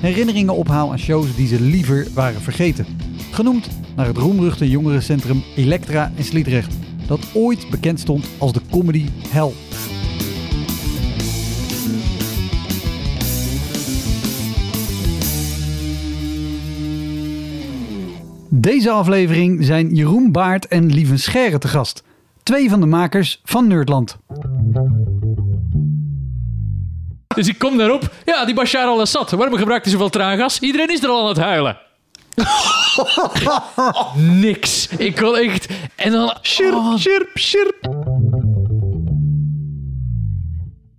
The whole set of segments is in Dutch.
herinneringen ophaal aan shows die ze liever waren vergeten. Genoemd naar het roemruchte jongerencentrum Elektra in Sliedrecht, dat ooit bekend stond als de comedy hell. Deze aflevering zijn Jeroen Baart en Lieven Scherre te gast. Twee van de makers van Nerdland. Dus ik kom daarop. Ja, die Bashar al-Assad. Waarom gebruikt hij zoveel traangas? Iedereen is er al aan het huilen. Niks. Ik kon echt... En dan... Oh, Chirp, chirp.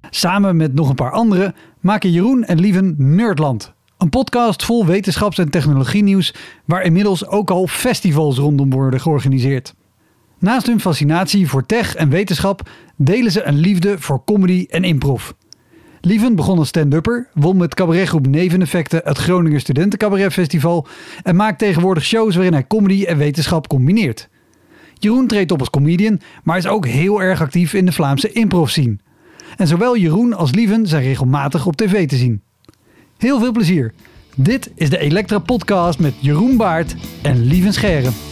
Samen met nog een paar anderen maken Jeroen en Lieven Nerdland. Een podcast vol wetenschaps- en technologienieuws waar inmiddels ook al festivals rondom worden georganiseerd. Naast hun fascinatie voor tech en wetenschap delen ze een liefde voor comedy en improv. Lieven begon als stand-upper, won met cabaretgroep Neveneffecten het Groninger Studentencabaret Festival en maakt tegenwoordig shows waarin hij comedy en wetenschap combineert. Jeroen treedt op als comedian, maar is ook heel erg actief in de Vlaamse improv scene. En zowel Jeroen als Lieven zijn regelmatig op tv te zien. Heel veel plezier. Dit is de Elektra Podcast met Jeroen Baart en Lieven Scherren.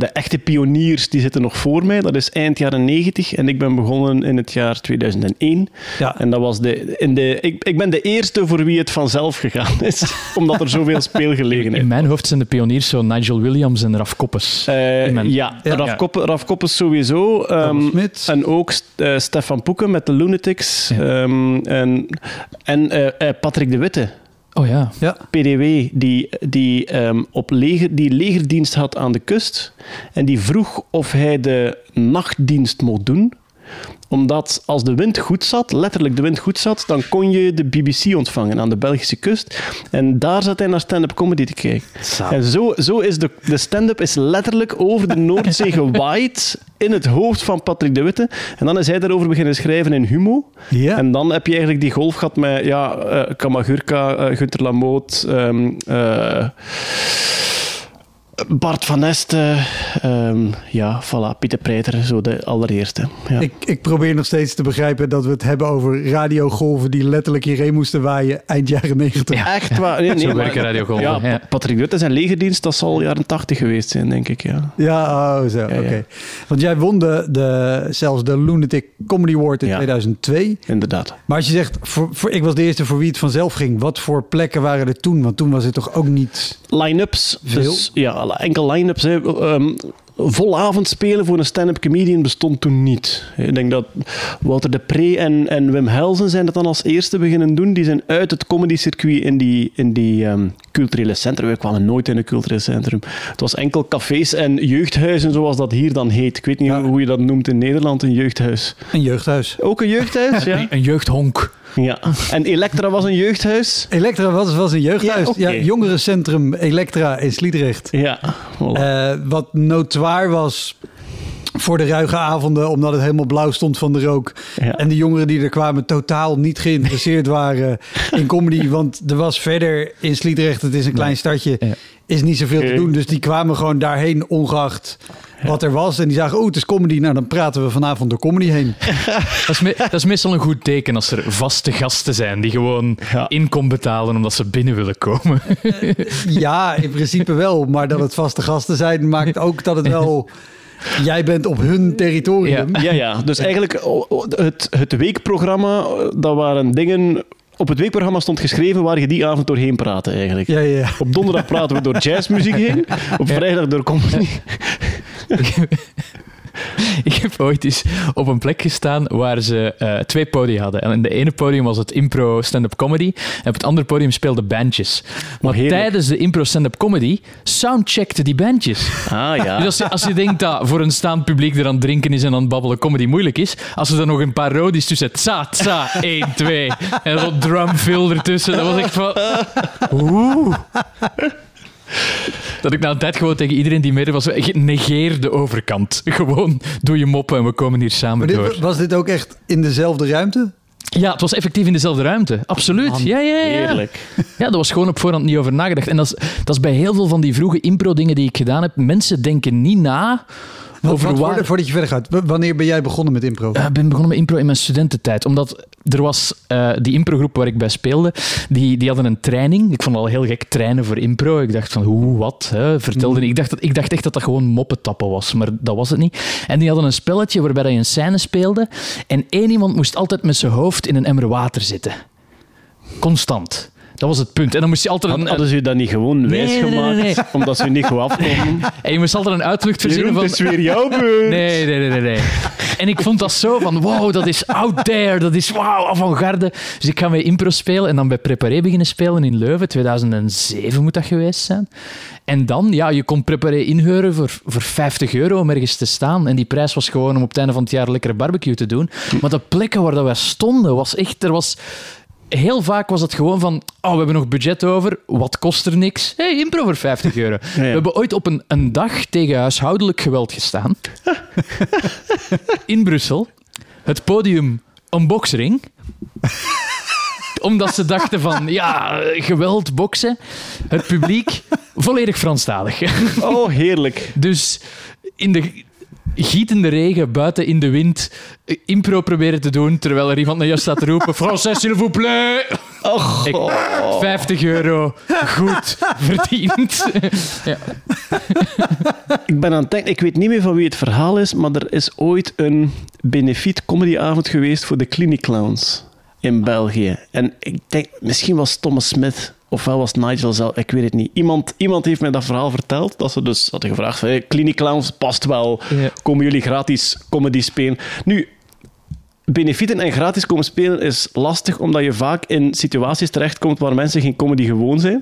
De echte pioniers die zitten nog voor mij. Dat is eind jaren 90 en ik ben begonnen in het jaar 2001. Ja. En dat was de, in de, ik, ik ben de eerste voor wie het vanzelf gegaan is, omdat er zoveel speelgelegenheid in mijn hoofd zijn de pioniers zo Nigel Williams en Raf Koppes. Eh, mijn- ja, Ja. Raf, Koppe, Raf Koppes sowieso. ehm, en ook eh, Stefan Poeken met de Lunatics. ehm, en en eh, Patrick de Witte, Oh ja. Ja, PDW, die, die, ehm, op leger, die legerdienst had aan de kust. En die vroeg of hij de nachtdienst mocht doen omdat als de wind goed zat, letterlijk de wind goed zat, dan kon je de BBC ontvangen aan de Belgische kust. En daar zat hij naar stand-up comedy te kijken. En zo, zo is de, de stand-up is letterlijk over de Noordzee gewaaid in het hoofd van Patrick de Witte. En dan is hij daarover beginnen schrijven in Humo. Ja. En dan heb je eigenlijk die golf gehad met ja, eh Kamagurka, eh Gunter Lamoot, ehm, eh, Bart van Este, ehm, ja, voilà, Pieter Preiter, zo de allereerste. Ja. ik, ik probeer nog steeds te begrijpen dat we het hebben over radiogolven die letterlijk hierheen moesten waaien eind jaren 90. Echt waar. Nee, nee, Zo maar- werken radiogolven, Ja, ja. Patrick Rutte zijn legerdienst, dat zal jaren 80 geweest zijn, denk ik. Ja. Ja, oh, zo, oké. ja. Want jij won de, de, zelfs de Lunatic Comedy Award in Ja. 2002. Inderdaad. Maar als je zegt, voor, voor, ik was de eerste voor wie het vanzelf ging. Wat voor plekken waren er toen? Want toen was het toch ook niet... Line-ups. Veel? Dus, ja, enkel line-ups. Ehm, vol avond spelen voor een stand-up comedian bestond toen niet. Ik denk dat Wouter de Pre en, en Wim Helsen zijn dat dan als eerste beginnen doen. Die zijn uit het comedy-circuit in die, in die ehm, culturele centrum. We kwamen nooit in een cultureel centrum. Het was enkel cafés en jeugdhuizen, zoals dat hier dan heet. Ik weet niet Ja. hoe je dat noemt in Nederland, een jeugdhuis. Een jeugdhuis. Ook een jeugdhuis, ja? Een jeugdhonk. Ja. En Elektra was een jeugdhuis? Elektra was, was een jeugdhuis. Ja, jongerencentrum Elektra in Sliedrecht. Ja. voilà. Eh, wat notoir was voor de ruige avonden, omdat het helemaal blauw stond van de rook. Ja. En de jongeren die er kwamen totaal niet geïnteresseerd waren in comedy. Want er was verder in Sliedrecht, het is een klein stadje, Ja. is niet zoveel te doen. Dus die kwamen gewoon daarheen ongeacht wat er was. En die zagen, oh het is comedy. Nou, dan praten we vanavond door comedy heen. Dat is, me- dat is meestal een goed teken als er vaste gasten zijn die gewoon Ja. inkom betalen omdat ze binnen willen komen. Ja, in principe wel. Maar dat het vaste gasten zijn, maakt ook dat het wel Jij bent op hun territorium. Ja, ja. Dus eigenlijk het, het weekprogramma, dat waren dingen... Op het weekprogramma stond geschreven waar je die avond doorheen praatte eigenlijk. Ja, ja. Op donderdag praten we door jazzmuziek heen. Op vrijdag door comedy. Ik heb ooit eens op een plek gestaan waar ze eh, twee podia hadden. En in de ene podium was het impro stand-up comedy. En op het andere podium speelden bandjes. Maar tijdens de impro stand-up comedy soundcheckten die bandjes. Ah ja. Dus als je, als je denkt dat voor een staand publiek er aan het drinken is en aan het babbelen comedy moeilijk is, als er dan nog een paar rodies tussen tsa, tsa, 1, 2 en zo'n drumfill ertussen, dat was echt van... Oeh. Dat ik na een tijd gewoon tegen iedereen die meedeed was, negeer de overkant. Gewoon, doe je moppen en we komen hier samen Maar door. was dit ook echt in dezelfde ruimte? Ja, het was effectief in dezelfde ruimte. Absoluut. Ja, ja, ja. Heerlijk. Ja, dat was gewoon op voorhand niet over nagedacht. En dat is, dat is bij heel veel van die vroege impro-dingen die ik gedaan heb. Mensen denken niet na over wat, waar... voordat, je verder gaat, wanneer ben jij begonnen met impro? Ik ben begonnen met impro in mijn studententijd. Omdat er was eh, die improgroep waar ik bij speelde, die, die hadden een training. Ik vond het al heel gek trainen voor impro. Ik dacht van, hoe, wat? Hè? Vertelde niet. Ik, dacht dat, ik dacht echt dat dat gewoon moppetappen was, maar dat was het niet. En die hadden een spelletje waarbij je een scène speelde en één iemand moest altijd met zijn hoofd in een emmer water zitten. Constant. Dat was het punt. En dan moest je altijd een, Hadden ze u dat niet gewoon nee, nee, nee. Omdat ze niet goed afkomen? en je moest altijd een uitvlucht verzinnen van... het is weer jouw beurt. Nee, nee, nee, nee. En ik vond dat zo van, wow, dat is out there, dat is wow, avant-garde. Dus ik ga met impro spelen en dan bij Preparé beginnen spelen in Leuven. 2007 moet dat geweest zijn. En dan, ja, je kon Preparé inhuren voor, voor 50 euro om ergens te staan. En die prijs was gewoon om op het einde van het jaar lekkere barbecue te doen. Maar de plekken waar dat wij stonden, was echt, er was... Heel vaak was het gewoon van, oh, we hebben nog budget over, wat kost er niks? hey, impro voor 50 euro. We hebben ooit op een, een dag tegen huishoudelijk geweld gestaan. in Brussel. Het podium een boksring. Omdat ze dachten van, ja, geweld, boksen. Het publiek volledig Franstalig. Oh, heerlijk. Dus in de gietende regen, buiten in de wind, eh, impro proberen te doen, terwijl er iemand naar jou staat te roepen, Français, s'il vous plaît. Och, Ik, 50 euro, goed verdiend. ja. Ik ben aan het denken, ik weet niet meer van wie het verhaal is, maar er is ooit een benefiet comedyavond geweest voor de Clinic Clowns in België. En ik denk, misschien was Thomas Smith, ofwel was Nigel zelf, ik weet het niet. Iemand, iemand heeft mij dat verhaal verteld, dat ze dus hadden gevraagd hey, Clinic Clowns past wel, Ja. komen jullie gratis comedy spelen? Nu, benefieten en gratis komen spelen is lastig, omdat je vaak in situaties terechtkomt waar mensen geen comedy gewoon zijn.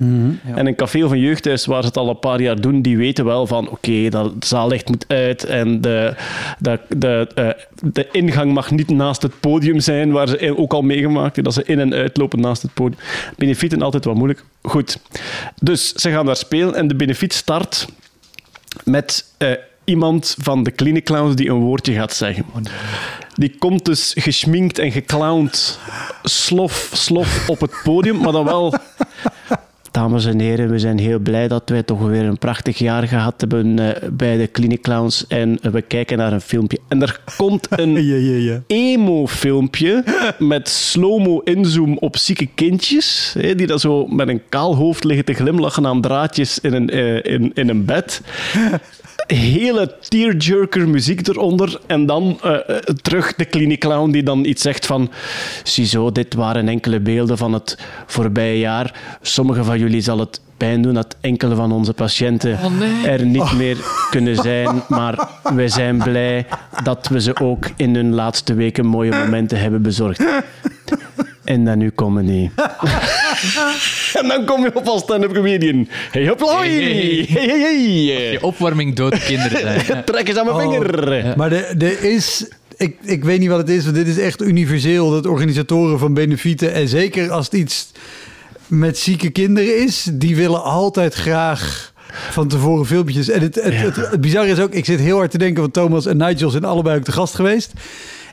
En een café of een jeugdhuis waar ze het al een paar jaar doen, die weten wel van oké, dat het zaallicht moet uit en de, de, de, eh, de ingang mag niet naast het podium zijn, waar ze ook al meegemaakt hebben, dat ze in en uitlopen naast het podium. Benefieten altijd wat moeilijk. Goed. Dus ze gaan daar spelen en de benefiet start met eh, iemand van de Clowns die een woordje gaat zeggen. Die komt dus geschminkt en geclowned, slof, slof op het podium, maar dan wel... Dames en heren, we zijn heel blij dat wij toch weer een prachtig jaar gehad hebben eh, bij de Clinic Clowns en we kijken naar een filmpje. En er komt een Ja, ja, ja. emo-filmpje met slow-mo inzoom op zieke kindjes, die dan zo met een kaal hoofd liggen te glimlachen aan draadjes in een, eh, in, in een bed. Hele tearjerker muziek eronder en dan eh, terug de clinic clown die dan iets zegt van ziezo, dit waren enkele beelden van het voorbije jaar. Sommige van jullie zal het pijn doen dat enkele van onze patiënten Oh, nee. er niet meer kunnen zijn, maar wij zijn blij dat we ze ook in hun laatste weken mooie momenten hebben bezorgd. En dan nu komen die. en dan kom je op als stand-up comedian. Hey, hop, hoi. Hey, Hey, hey. Je opwarming dood kinderen zijn. Trek eens aan mijn Oh. vinger. Maar er er is... Ik, ik weet niet wat het is, want dit is echt universeel. Dat organisatoren van benefieten, en zeker als het iets met zieke kinderen is, die willen altijd graag van tevoren filmpjes. En het, het, het, het bizarre is ook, ik zit heel hard te denken, want Thomas en Nigel zijn allebei ook te gast geweest.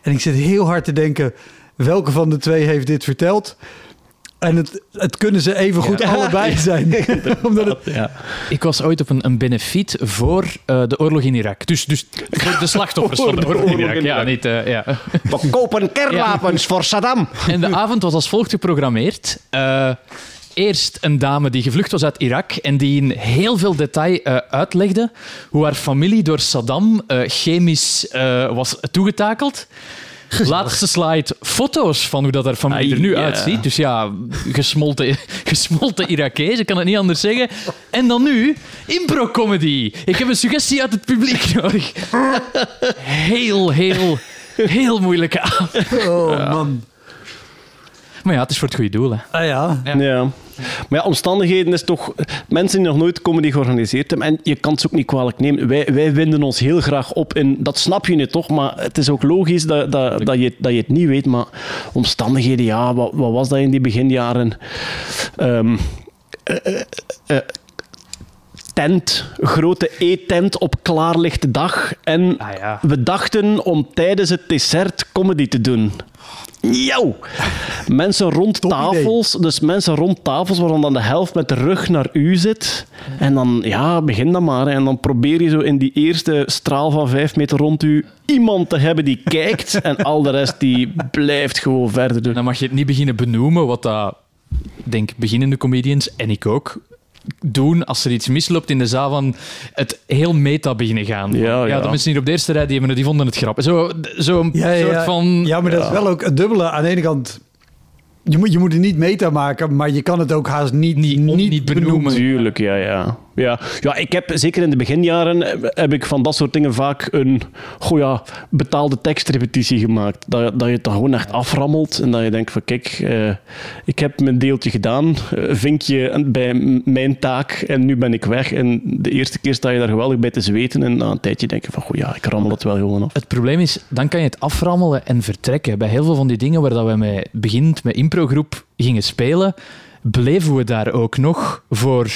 En ik zit heel hard te denken, welke van de twee heeft dit verteld? En het, het kunnen ze even goed allebei zijn. Omdat het, Ja. Ik was ooit op een, een benefiet voor eh, de oorlog in Irak. Dus, dus voor de slachtoffers van de oorlog in Irak. Ja, niet, eh, ja. We kopen kernwapens voor Saddam. En de avond was als volgt geprogrammeerd. Eh, eerst een dame die gevlucht was uit Irak en die in heel veel detail eh, uitlegde hoe haar familie door Saddam eh, chemisch eh, was toegetakeld. Laatste slide, foto's van hoe dat haar familie er nu uitziet. Dus ja, gesmolten, gesmolten Irakees, ik kan het niet anders zeggen. En dan nu, impro-comedy. Ik heb een suggestie uit het publiek nodig. Heel, heel, heel moeilijke avond. Oh man. Maar ja, het is voor het goede doel. Hè. Ah ja. Ja. Ja. Maar ja, omstandigheden is toch... Mensen die nog nooit comedy georganiseerd hebben, en je kan het ze ook niet kwalijk nemen, wij, wij winden ons heel graag op in... Dat snap je nu toch, maar het is ook logisch dat, dat, dat, je, dat je het niet weet. Maar omstandigheden, ja, wat, wat was dat in die beginjaren? Ehm, eh, eh, eh, tent, grote eettent op klaarlichte dag. En Ah, ja. we dachten om tijdens het dessert comedy te doen. Jouw! Mensen rond Top tafels, dus mensen rond tafels waarvan dan de helft met de rug naar u zit. En dan, ja, begin dan maar. En dan probeer je zo in die eerste straal van vijf meter rond u iemand te hebben die kijkt. En al de rest die blijft gewoon verder doen. Dan mag je het niet beginnen benoemen wat dat, denk beginnende comedians en ik ook doen als er iets misloopt in de zaal van het heel meta beginnen gaan. Ja, ja. de mensen hier op de eerste rij die, hebben, die vonden het grappig. Zo, zo'n Ja, ja, soort ja. van... ja, maar dat is wel ook het dubbele. Aan de ene kant, je moet, je moet het niet meta maken, maar je kan het ook haast niet, Niet- niet, niet benoemen. benoemen. Tuurlijk, ja, ja. Ja, ja ik heb zeker in de beginjaren eh, heb ik van dat soort dingen vaak een goh betaalde tekstrepetitie gemaakt. Dat, dat je het gewoon echt aframmelt en dat je denkt van kijk, eh, ik heb mijn deeltje gedaan, eh, vinkje bij m- mijn taak en nu ben ik weg. En de eerste keer sta je daar geweldig bij te zweten en na een tijdje denk je van goh ja, ik rammel het wel gewoon af. Het probleem is, dan kan je het aframmelen en vertrekken. Bij heel veel van die dingen waar dat we met, begint met improgroep gingen spelen, bleven we daar ook nog voor.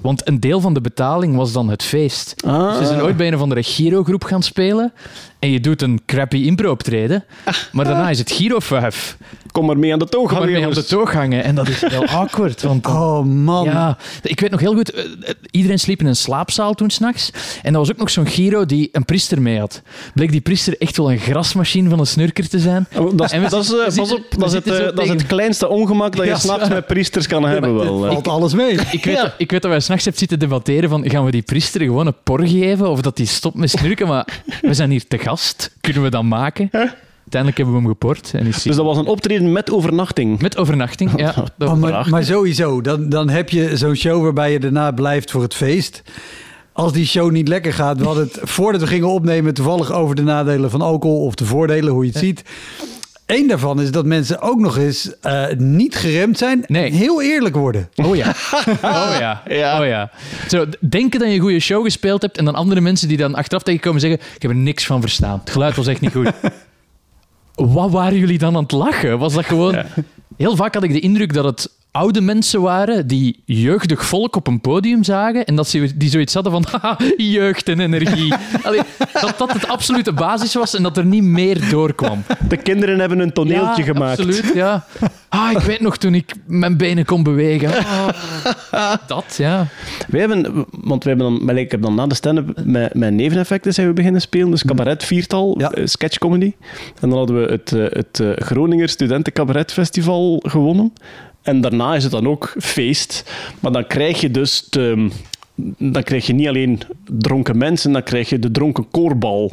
Want een deel van de betaling was dan het feest. Ah. Dus we zijn ooit bij een of andere Giro-groep gaan spelen en je doet een crappy impro-optreden, maar daarna is het Giro-vijf. Kom maar mee aan de toog. Kom maar mee op de toog hangen en dat is heel awkward. Want Oh man. ja, ik weet nog heel goed, eh, eh, iedereen sliep in een slaapzaal toen s'nachts. En er was ook nog zo'n Giro die een priester mee had. Bleek die priester echt wel een grasmachine van een snurker te zijn. Oh, Dat is, En we dat is, pas op, dat het, dat is kleinste ongemak dat je s'nachts met priesters kan hebben. Wel, eh. Valt alles mee. Ik weet, ik weet dat wij s'nachts hebben zitten debatteren van gaan we die priester gewoon een por geven of dat die stopt met snurken, maar we zijn hier te gast. Kunnen we dat maken? Uiteindelijk hebben we hem geport. En is hij- Dus dat was een optreden met overnachting. Met overnachting, ja. Oh, maar, maar sowieso, dan, dan heb je zo'n show waarbij je daarna blijft voor het feest. Als die show niet lekker gaat, we hadden het voordat we gingen opnemen toevallig over de nadelen van alcohol of de voordelen, hoe je het ziet. Eén daarvan is dat mensen ook nog eens eh, niet geremd zijn Nee. heel eerlijk worden. Oh ja. Oh ja. Ja. Oh ja. Zo, denken dat je een goede show gespeeld hebt en dan andere mensen die dan achteraf tegenkomen zeggen ik heb er niks van verstaan. Het geluid was echt niet goed. Wat waren jullie dan aan het lachen? Was dat gewoon... Heel vaak had ik de indruk dat het oude mensen waren die jeugdig volk op een podium zagen en dat ze die zoiets hadden van haha, jeugd en energie. Allee, dat dat het absolute basis was en dat er niet meer doorkwam. De kinderen hebben een toneeltje ja, gemaakt. Absoluut, ja. Ah, ik weet nog toen ik mijn benen kon bewegen. Ah, dat, ja. Wij hebben, want we hebben dan, maar ik heb dan na de stand-up met, met neveneffecten zijn we beginnen spelen. Dus cabaret viertal, Ja. eh, sketchcomedy. En dan hadden we het, eh, het eh, Groninger Studenten Cabaret Festival gewonnen. En daarna is het dan ook feest. Maar dan krijg je dus de, dan krijg je niet alleen dronken mensen, dan krijg je de dronken koorbal.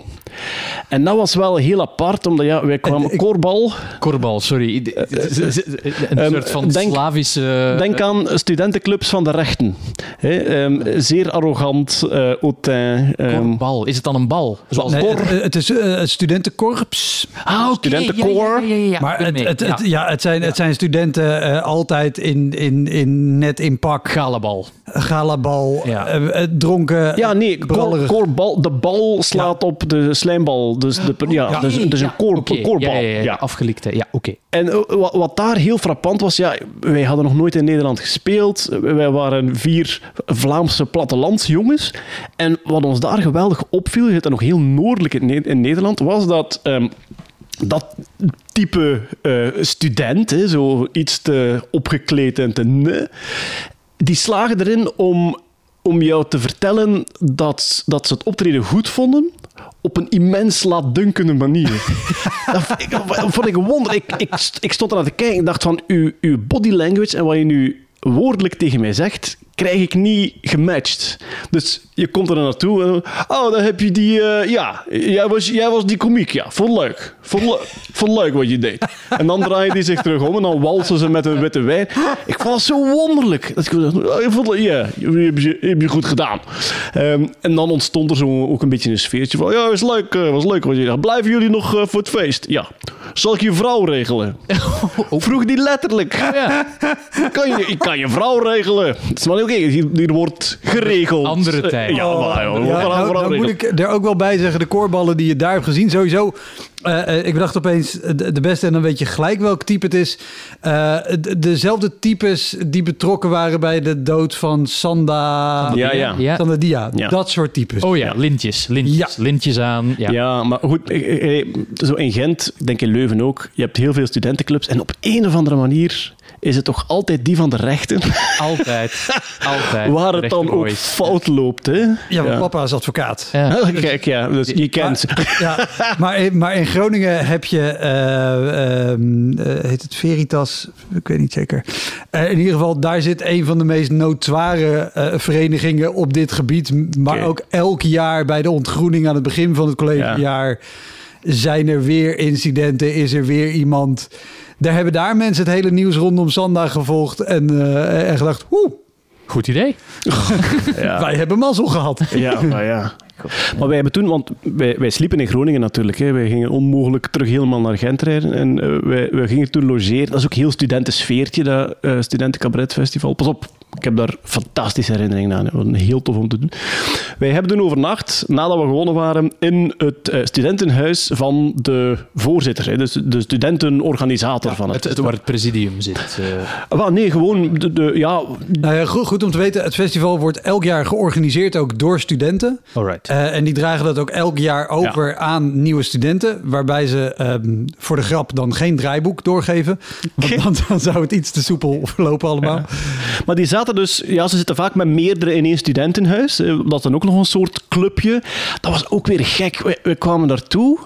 En dat was wel heel apart, omdat ja, wij kwamen ik- koorbal. Korbal, sorry. Een Ehm, soort van denk- Slavische... Denk aan studentenclubs van de rechten. Ehm, zeer arrogant, eh hautain. ehm, Korbal. Is het dan een bal? Zoals Nee, het, het is eh, het studentenkorps. Ah, oké. studentenkoor. Ja, ja, ja, ja, ja. Maar het, het, het, Ja. het, zijn, het zijn studenten eh, altijd in, in, in, net in pak, Galabal. galabal, Ja. eh, eh, dronken. Ja, nee, de bal slaat op de slijmbal. Dus, de, ja, Ja. dus, dus een koor, Oké, koorbal. Ja, ja, ja, ja. Afgelikte. Ja, oké. En eh, wat, wat daar heel frappant was, ja, wij hadden nog nooit in Nederland gespeeld. Wij waren vier Vlaamse plattelandsjongens. En wat ons daar geweldig opviel, je zit nog heel noordelijk in, Ne- in Nederland, was dat... ehm, dat type eh, student, hè, zo iets te opgekleed en te... ne, die slagen erin om, om jou te vertellen dat, dat ze het optreden goed vonden op een immens laatdunkende manier. dat vond ik, vond ik een wonder. Ik, ik, ik stond eraan te kijken en dacht van, uw, uw body language en wat je nu woordelijk tegen mij zegt, krijg ik niet gematcht. Dus je komt er naartoe en oh, dan heb je die, eh, ja, jij was, jij was die komiek, ja, vond leuk. Vond, le- vond leuk wat je deed. En dan draaien die zich terug om en dan walsen ze met een witte wijn. Ik vond het zo wonderlijk. Dat ik oh, vond, ja, je heb je, heb je goed gedaan. Ehm, en dan ontstond er zo ook een beetje een sfeertje van, ja, was leuk, eh, was leuk wat je deed. Blijven jullie nog eh, voor het feest? Ja. Zal ik je vrouw regelen? Vroeg die letterlijk. Ja. Kan je, ik kan je vrouw regelen. Het is maar oké, hier, hier wordt geregeld. Andere tijd. Ja, maar, joh, Ja, nou, nou moet ik er ook wel bij zeggen, de koorballen die je daar hebt gezien, sowieso. eh, eh, ik bedacht opeens de, de beste en dan weet je gelijk welk type het is. Eh, de- dezelfde types die betrokken waren bij de dood van Sanda, Ja, ja. Ja. Sanda Dia. Ja. Dat soort types. Oh ja, lintjes. Lintjes, Ja. lintjes aan. Ja. Ja. maar goed, eh, eh, zo in Gent, ik denk in Leuven ook, je hebt heel veel studentenclubs en op een of andere manier is het toch altijd die van de rechten Altijd. Altijd. waar het dan ook fout loopt. Hè? Ja, papa is advocaat. Ja. Kijk, ja, dus je kent ze. Ja, maar, in- maar in Groningen heb je, eh, ehm, eh, heet het Veritas? Ik weet niet zeker. Eh, in ieder geval, daar zit een van de meest notoire eh, verenigingen op dit gebied. Maar ook elk jaar bij de ontgroening aan het begin van het collegejaar zijn er weer incidenten, is er weer iemand. Daar hebben daar mensen het hele nieuws rondom Sanda gevolgd en, eh, en gedacht, oeh, Goed idee. Ja. wij hebben mazzel gehad. Ja, maar ja. Maar wij hebben toen, want wij, wij sliepen in Groningen natuurlijk. Hè. Wij gingen onmogelijk terug helemaal naar Gent rijden. En eh, wij, wij gingen toen logeren. Dat is ook heel studentensfeertje, dat uh, Studentencabaretfestival. Pas op, ik heb daar fantastische herinneringen aan. Was heel tof om te doen. Wij hebben toen overnacht, nadat we gewonnen waren, in het uh, studentenhuis van de voorzitter. Hè. Dus de studentenorganisator van het. Het, het waar het presidium zit. Uh. Nee, gewoon de, de ja... Nou ja, goed, goed om te weten, het festival wordt elk jaar georganiseerd ook door studenten. Alright. Uh, en die dragen dat ook elk jaar over ja. aan nieuwe studenten. Waarbij ze um, voor de grap dan geen draaiboek doorgeven. Want dan, dan zou het iets te soepel verlopen allemaal. Ja. Maar die zaten dus... Ja, ze zitten vaak met meerdere in één studentenhuis. Dat is dan ook nog een soort clubje. Dat was ook weer gek. We, we kwamen daartoe.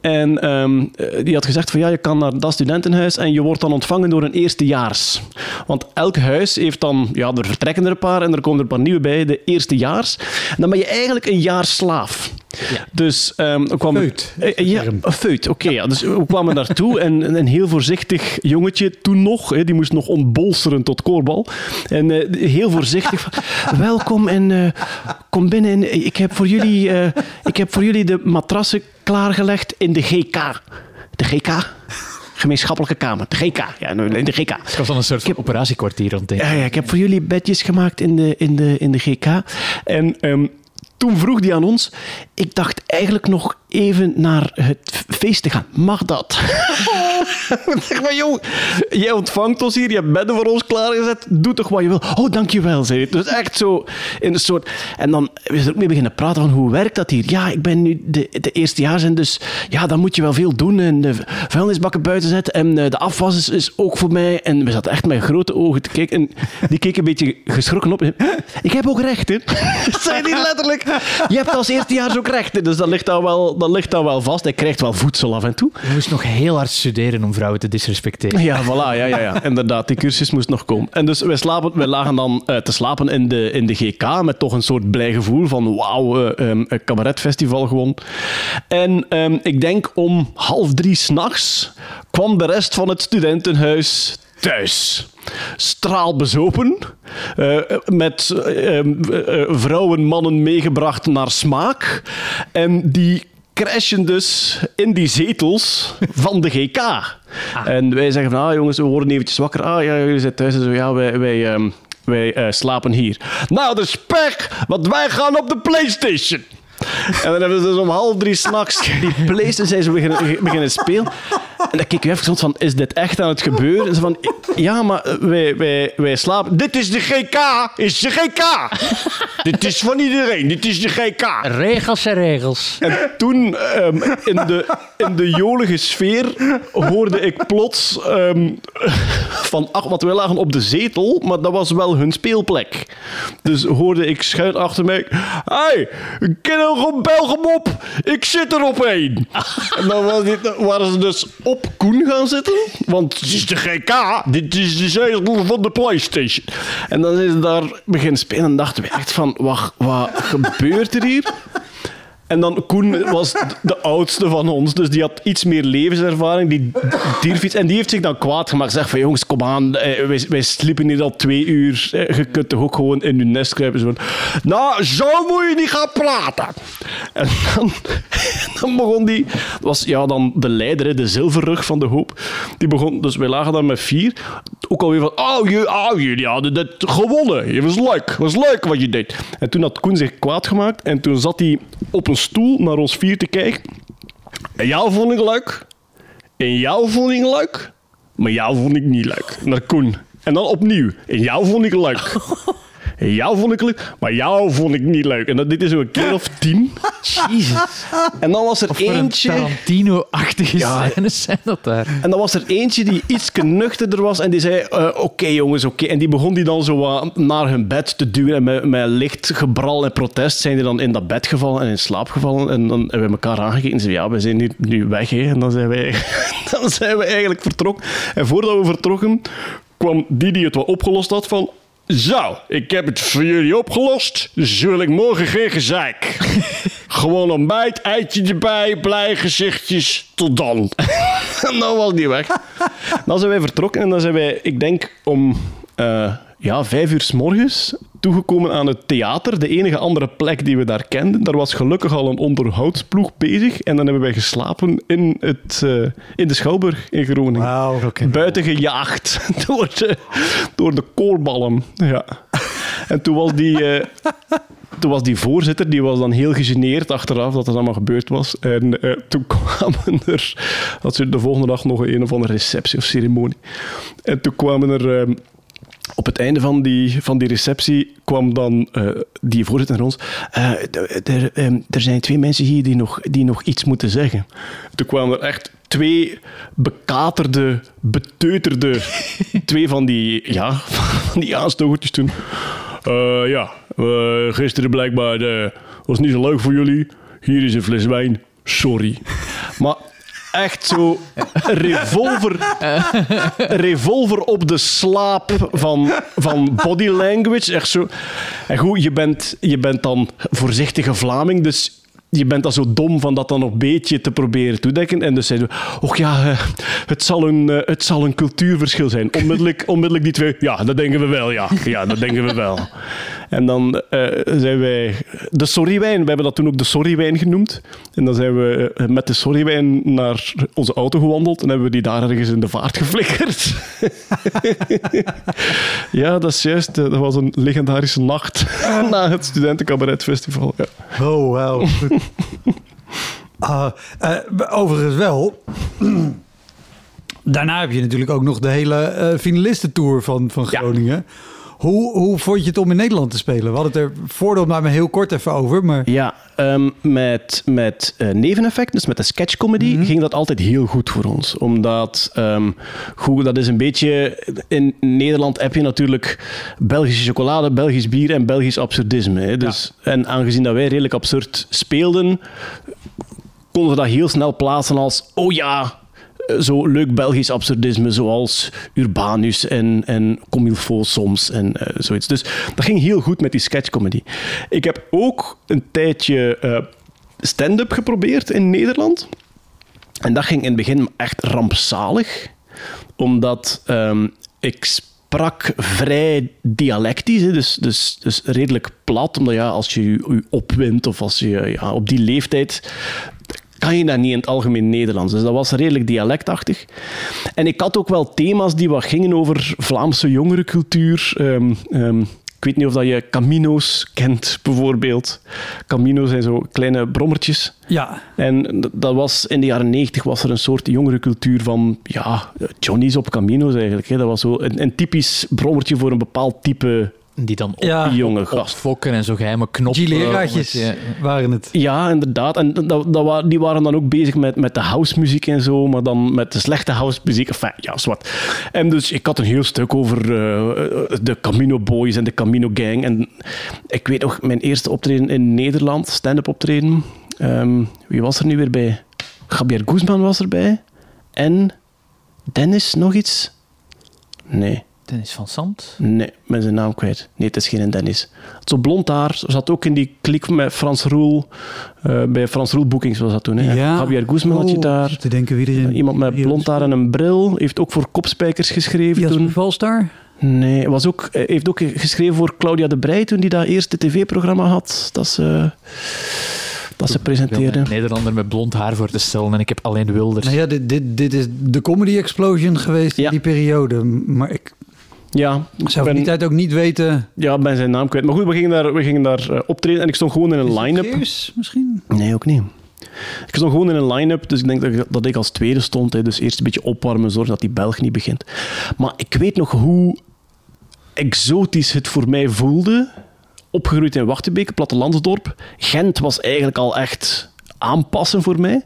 En um, die had gezegd van ja, je kan naar dat studentenhuis en je wordt dan ontvangen door een eerstejaars. Want elk huis heeft dan... Ja, er vertrekken er een paar en er komen er een paar nieuwe bij. De eerstejaars. En dan ben je eigenlijk een jaar slaaf. Ja. Dus um, we kwamen... Feut. Uh, ja, een feut, oké. Okay, ja. Dus we kwamen daartoe en een heel voorzichtig jongetje, toen nog, hè, die moest nog ontbolsteren tot koorbal. En uh, heel voorzichtig van, welkom en uh, kom binnen. En ik, heb voor jullie, uh, ik heb voor jullie de matrassen klaargelegd in de GK. De GK? gemeenschappelijke kamer. De GK. Ja, in de GK. Het was dan een soort heb, operatiekwartier rond ja, ja, ik heb voor jullie bedjes gemaakt in de, in de, in de GK. En um, toen vroeg hij aan ons, ik dacht eigenlijk nog even naar het feest te gaan. Mag dat? zeg maar, jong, jij ontvangt ons hier, je hebt bedden voor ons klaargezet, doe toch wat je wil. Oh, dankjewel, zei hij. Dus echt zo in een soort... En dan is er ook mee beginnen praten van, hoe werkt dat hier? Ja, ik ben nu de, de eerstejaars en dus ja, dan moet je wel veel doen en de vuilnisbakken buiten zetten en de afwas is, ook voor mij. En we zaten echt met grote ogen te kijken en die keek een beetje geschrokken op. Ik heb ook rechten. zei hij letterlijk. Je hebt als eerstejaars ook rechten, dus dat ligt daar wel, dat ligt daar wel vast. Hij krijgt wel voedsel af en toe. Je moest nog heel hard studeren om vrouwen te disrespecteren. Ja, voilà, ja, ja, ja. inderdaad. Die cursus moest nog komen. En dus wij, slapen, wij lagen dan uh, te slapen in de, in de GK met toch een soort blij gevoel van wauw, uh, um, een cabaretfestival gewoon. En um, ik denk om half drie s'nachts kwam de rest van het studentenhuis thuis. Straalbezopen, uh, met uh, uh, vrouwen, mannen meegebracht naar smaak. En die crashen dus in die zetels van de GK. Ah. En wij zeggen van, ah jongens, we worden eventjes wakker. Ah ja, jullie zitten thuis. En zo, ja, wij... wij um, wij uh, slapen hier. Nou, de spek, want wij gaan op de PlayStation. En dan hebben ze dus om half drie s'nachts die PlayStation zijn ze beginnen, beginnen spelen. En dan keek ik even van, is dit echt aan het gebeuren? En ze van, ja, maar wij, wij, wij slapen. Dit is de GK, is de GK. dit is van iedereen, dit is de GK. Regels en regels. En toen, um, in, de, in de jolige sfeer, hoorde ik plots um, van, ach, wat wij lagen op de zetel, maar dat was wel hun speelplek. Dus hoorde ik schuin achter mij, hey, ken een Belgium op, ik zit er op één. en dan was dit, waren ze dus op Koen gaan zitten, want het is de GK, dit is de zetel van de Playstation. En dan is ze daar beginnen spelen en dachten we echt van, wat, wat gebeurt er hier? En dan Koen was de oudste van ons, dus die had iets meer levenservaring. Die dierfiets. En die heeft zich dan kwaad gemaakt. Zeg van jongens, kom aan, eh, wij, wij sliepen hier al twee uur. Eh, Je kunt toch ook gewoon in je nest kruipen. Zo nou, zo moet je niet gaan praten. En dan, dan begon die, was ja, dan de leider, de zilverrug van de hoop. Die begon, dus wij lagen dan met vier. Ook alweer van, oh, je, oh jullie hadden dit gewonnen. Het was leuk, was leuk wat je deed. En toen had Koen zich kwaad gemaakt en toen zat hij op een stoel naar ons vier te kijken. En jou vond ik leuk. En jou vond ik leuk. Maar jou vond ik niet leuk. Naar Koen. En dan opnieuw. En jou vond ik leuk. Jou vond ik leuk. Maar jou vond ik niet leuk. En dat dit is een keer of tien. Jezus. En dan was er Voor een eentje... Tarantino-achtige Ja. scènes zijn dat daar. En dan was er eentje die iets nuchterder was en die zei, eh, oké jongens, oké. En die begon die dan zo wat naar hun bed te duwen en met, met licht gebral en protest zijn die dan in dat bed gevallen en in slaap gevallen. En dan hebben we elkaar aangekeken en zeiden, ja, we zijn nu, nu weg. Hè. En dan zijn, wij, dan zijn we eigenlijk vertrokken. En voordat we vertrokken, kwam die die het wel opgelost had van... Zo, ik heb het voor jullie opgelost, dus wil ik morgen geen gezeik. Gewoon ontbijt, eitje erbij, blij gezichtjes, tot dan. en dan was die weg. Dan zijn wij vertrokken en dan zijn wij, ik denk om eh, ja, vijf uur s morgens toegekomen aan het theater. De enige andere plek die we daar kenden. Daar was gelukkig al een onderhoudsploeg bezig. En dan hebben wij geslapen in, het, eh, in de Schouwburg in Groningen. Wauw. Buiten gejaagd door de, door de koorballen. Ja. En toen was die... eh, toen was die voorzitter, die was dan heel gegeneerd achteraf dat het allemaal gebeurd was. En eh, toen kwamen er, dat ze de volgende dag nog een of andere receptie of ceremonie. En toen kwamen er, eh, op het einde van die, van die receptie, kwam dan eh, die voorzitter naar ons. Eh, d- er, zijn twee mensen hier die nog, die nog iets moeten zeggen. Toen kwamen er echt twee bekaterde, beteuterde, twee van die, ja, van die aanstokertjes toen. Eh, ja, eh, gisteren blijkbaar eh, was niet zo leuk voor jullie. Hier is een fles wijn. Sorry. Maar echt zo revolver, revolver op de slaap van, van body language. Echt zo. En goed, je bent, je bent dan voorzichtige Vlaming, dus je bent dan zo dom van dat dan nog een beetje te proberen toedekken. En dus zei ze, och ja, eh, het zal, een, eh, het zal een cultuurverschil zijn. Onmiddellijk, onmiddellijk die twee, ja, dat denken we wel, ja. Ja, dat denken we wel. En dan eh, zijn wij de sorrywijn, we hebben dat toen ook de sorrywijn genoemd. En dan zijn we met de sorrywijn naar onze auto gewandeld en hebben we die daar ergens in de vaart geflikkerd. ja, dat is juist. Dat was een legendarische nacht na het Studentencabaretfestival. Ja. Oh, wauw. Goed. Ah, eh, overigens wel. Daarna heb je natuurlijk ook nog de hele eh finalistentour van, van Ja. Hoe, hoe vond je het om in Nederland te spelen? We hadden het er voordat maar heel kort even over. Maar Ja, ehm, met, met neveneffecten, dus met de sketchcomedy, ging dat altijd heel goed voor ons. Omdat, goed, dat is een beetje... In Nederland heb je natuurlijk Belgische chocolade, Belgisch bier en Belgisch absurdisme. Hè. Dus, En aangezien dat wij redelijk absurd speelden, konden we dat heel snel plaatsen als... Oh ja, zo leuk Belgisch absurdisme, zoals Urbanus en, en Comme il faut soms en eh, zoiets. Dus dat ging heel goed met die sketchcomedy. Ik heb ook een tijdje eh, stand-up geprobeerd in Nederland. En dat ging in het begin echt rampzalig, omdat ehm, ik sprak vrij dialectisch, dus, dus, dus redelijk plat, omdat ja, als je je opwint of als je ja, op die leeftijd kan je dat niet in het algemeen Nederlands. Dus dat was redelijk dialectachtig. En ik had ook wel thema's die wat gingen over Vlaamse jongerencultuur. Ehm, ik weet niet of dat je Camino's kent, bijvoorbeeld. Camino's zijn zo kleine brommertjes. ja, En dat was in de jaren negentig was er een soort jongerencultuur van ja, Johnny's op Camino's eigenlijk. Hè. Dat was zo een, een typisch brommertje voor een bepaald type die dan op, Ja. Die jonge gast. opfokken en zo geheime knoppen. Gileraatjes het- ja. waren het. Ja, inderdaad. En dat, dat, die waren dan ook bezig met, met de housemuziek en zo, maar dan met de slechte housemuziek. Enfin, ja, zwart. En dus ik had een heel stuk over eh, de Camino Boys en de Camino Gang. En ik weet nog, mijn eerste optreden in Nederland, stand-up optreden. Ehm, wie was er nu weer bij? Javier Guzman was erbij. En Dennis, nog iets? Nee. Dennis van Sant. Nee, met zijn naam kwijt. Nee, het is geen Dennis. Zo blond haar, zat ook in die klik met Frans Roel. eh, bij Frans Roel Bookings was dat toen. Hè? Javier Guzman had je Oh, daar. Te denken wie erin. Iemand met blond haar en een bril. Heeft ook voor Kopspijkers geschreven Jasper toen. Valstar? Nee, was ook, eh, heeft ook geschreven voor Claudia de Breij toen die dat eerste tv-programma had. Dat ze, dat ze presenteerde. een Nederlander met blond haar voor te stellen en ik heb alleen Wilders. Nou ja, dit, dit, dit is de comedy explosion geweest Ja. in die periode. Maar ik Ja, zou ben- die tijd ook niet weten... ja, ben zijn naam kwijt. Maar goed, we gingen daar, we gingen daar eh, optreden en ik stond gewoon in een line-up. Misschien? Nee, ook niet. Ik stond gewoon in een line-up, dus ik denk dat ik, dat ik als tweede stond. Hè, dus eerst een beetje opwarmen, zorgen dat die Belg niet begint. Maar ik weet nog hoe exotisch het voor mij voelde. Opgegroeid in Wachtenbeke, plattelandsdorp. Gent was eigenlijk al echt aanpassen voor mij.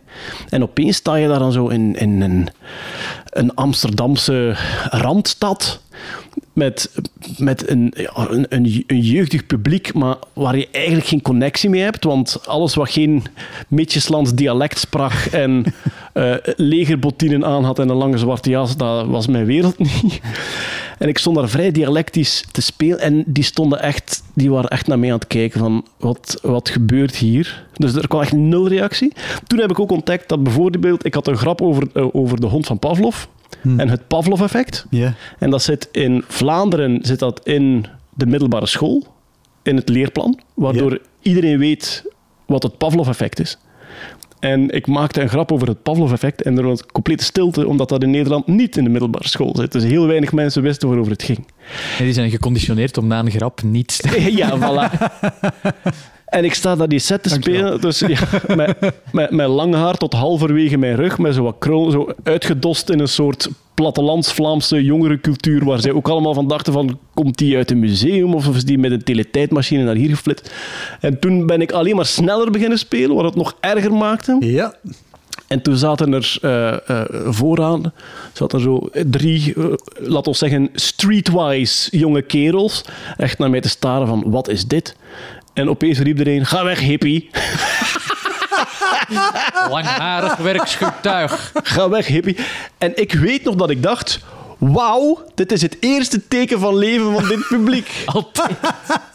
En opeens sta je daar dan zo in, in een, een Amsterdamse randstad met, met een, een, een, jeugdig publiek, maar waar je eigenlijk geen connectie mee hebt. Want alles wat geen Mitjeslands dialect sprak en eh legerbottinen aan had en een lange zwarte jas, dat was mijn wereld niet. En ik stond daar vrij dialectisch te spelen en die stonden echt, die waren echt naar mij aan het kijken van wat, wat gebeurt hier. Dus er kwam echt nul reactie. Toen heb ik ook ontdekt dat bijvoorbeeld, ik had een grap over, eh, over de hond van Pavlov en het Pavlov-effect. En dat zit in Vlaanderen zit dat in de middelbare school, in het leerplan, waardoor iedereen weet wat het Pavlov-effect is. En ik maakte een grap over het Pavlov-effect en er was complete stilte, omdat dat in Nederland niet in de middelbare school zit. Dus heel weinig mensen wisten waarover het ging. En die zijn geconditioneerd om na een grap niet te... ja, voilà. En ik sta daar die set te spelen, dus ja, met, met, met lang haar tot halverwege mijn rug, met zo wat krul, zo uitgedost in een soort plattelands-Vlaamse jongerencultuur, waar zij ook allemaal van dachten van, komt die uit een museum of is die met een teletijdmachine naar hier geflitst? En toen ben ik alleen maar sneller beginnen spelen, wat het nog erger maakte. Ja. En toen zaten er eh, eh, vooraan zaten er zo drie, eh, laten we zeggen, streetwise jonge kerels. Echt naar mij te staren van, wat is dit? En opeens riep er een, ga weg hippie. Langharig werkschutuig. Ga weg hippie. En ik weet nog dat ik dacht, wauw, dit is het eerste teken van leven van dit publiek. Altijd.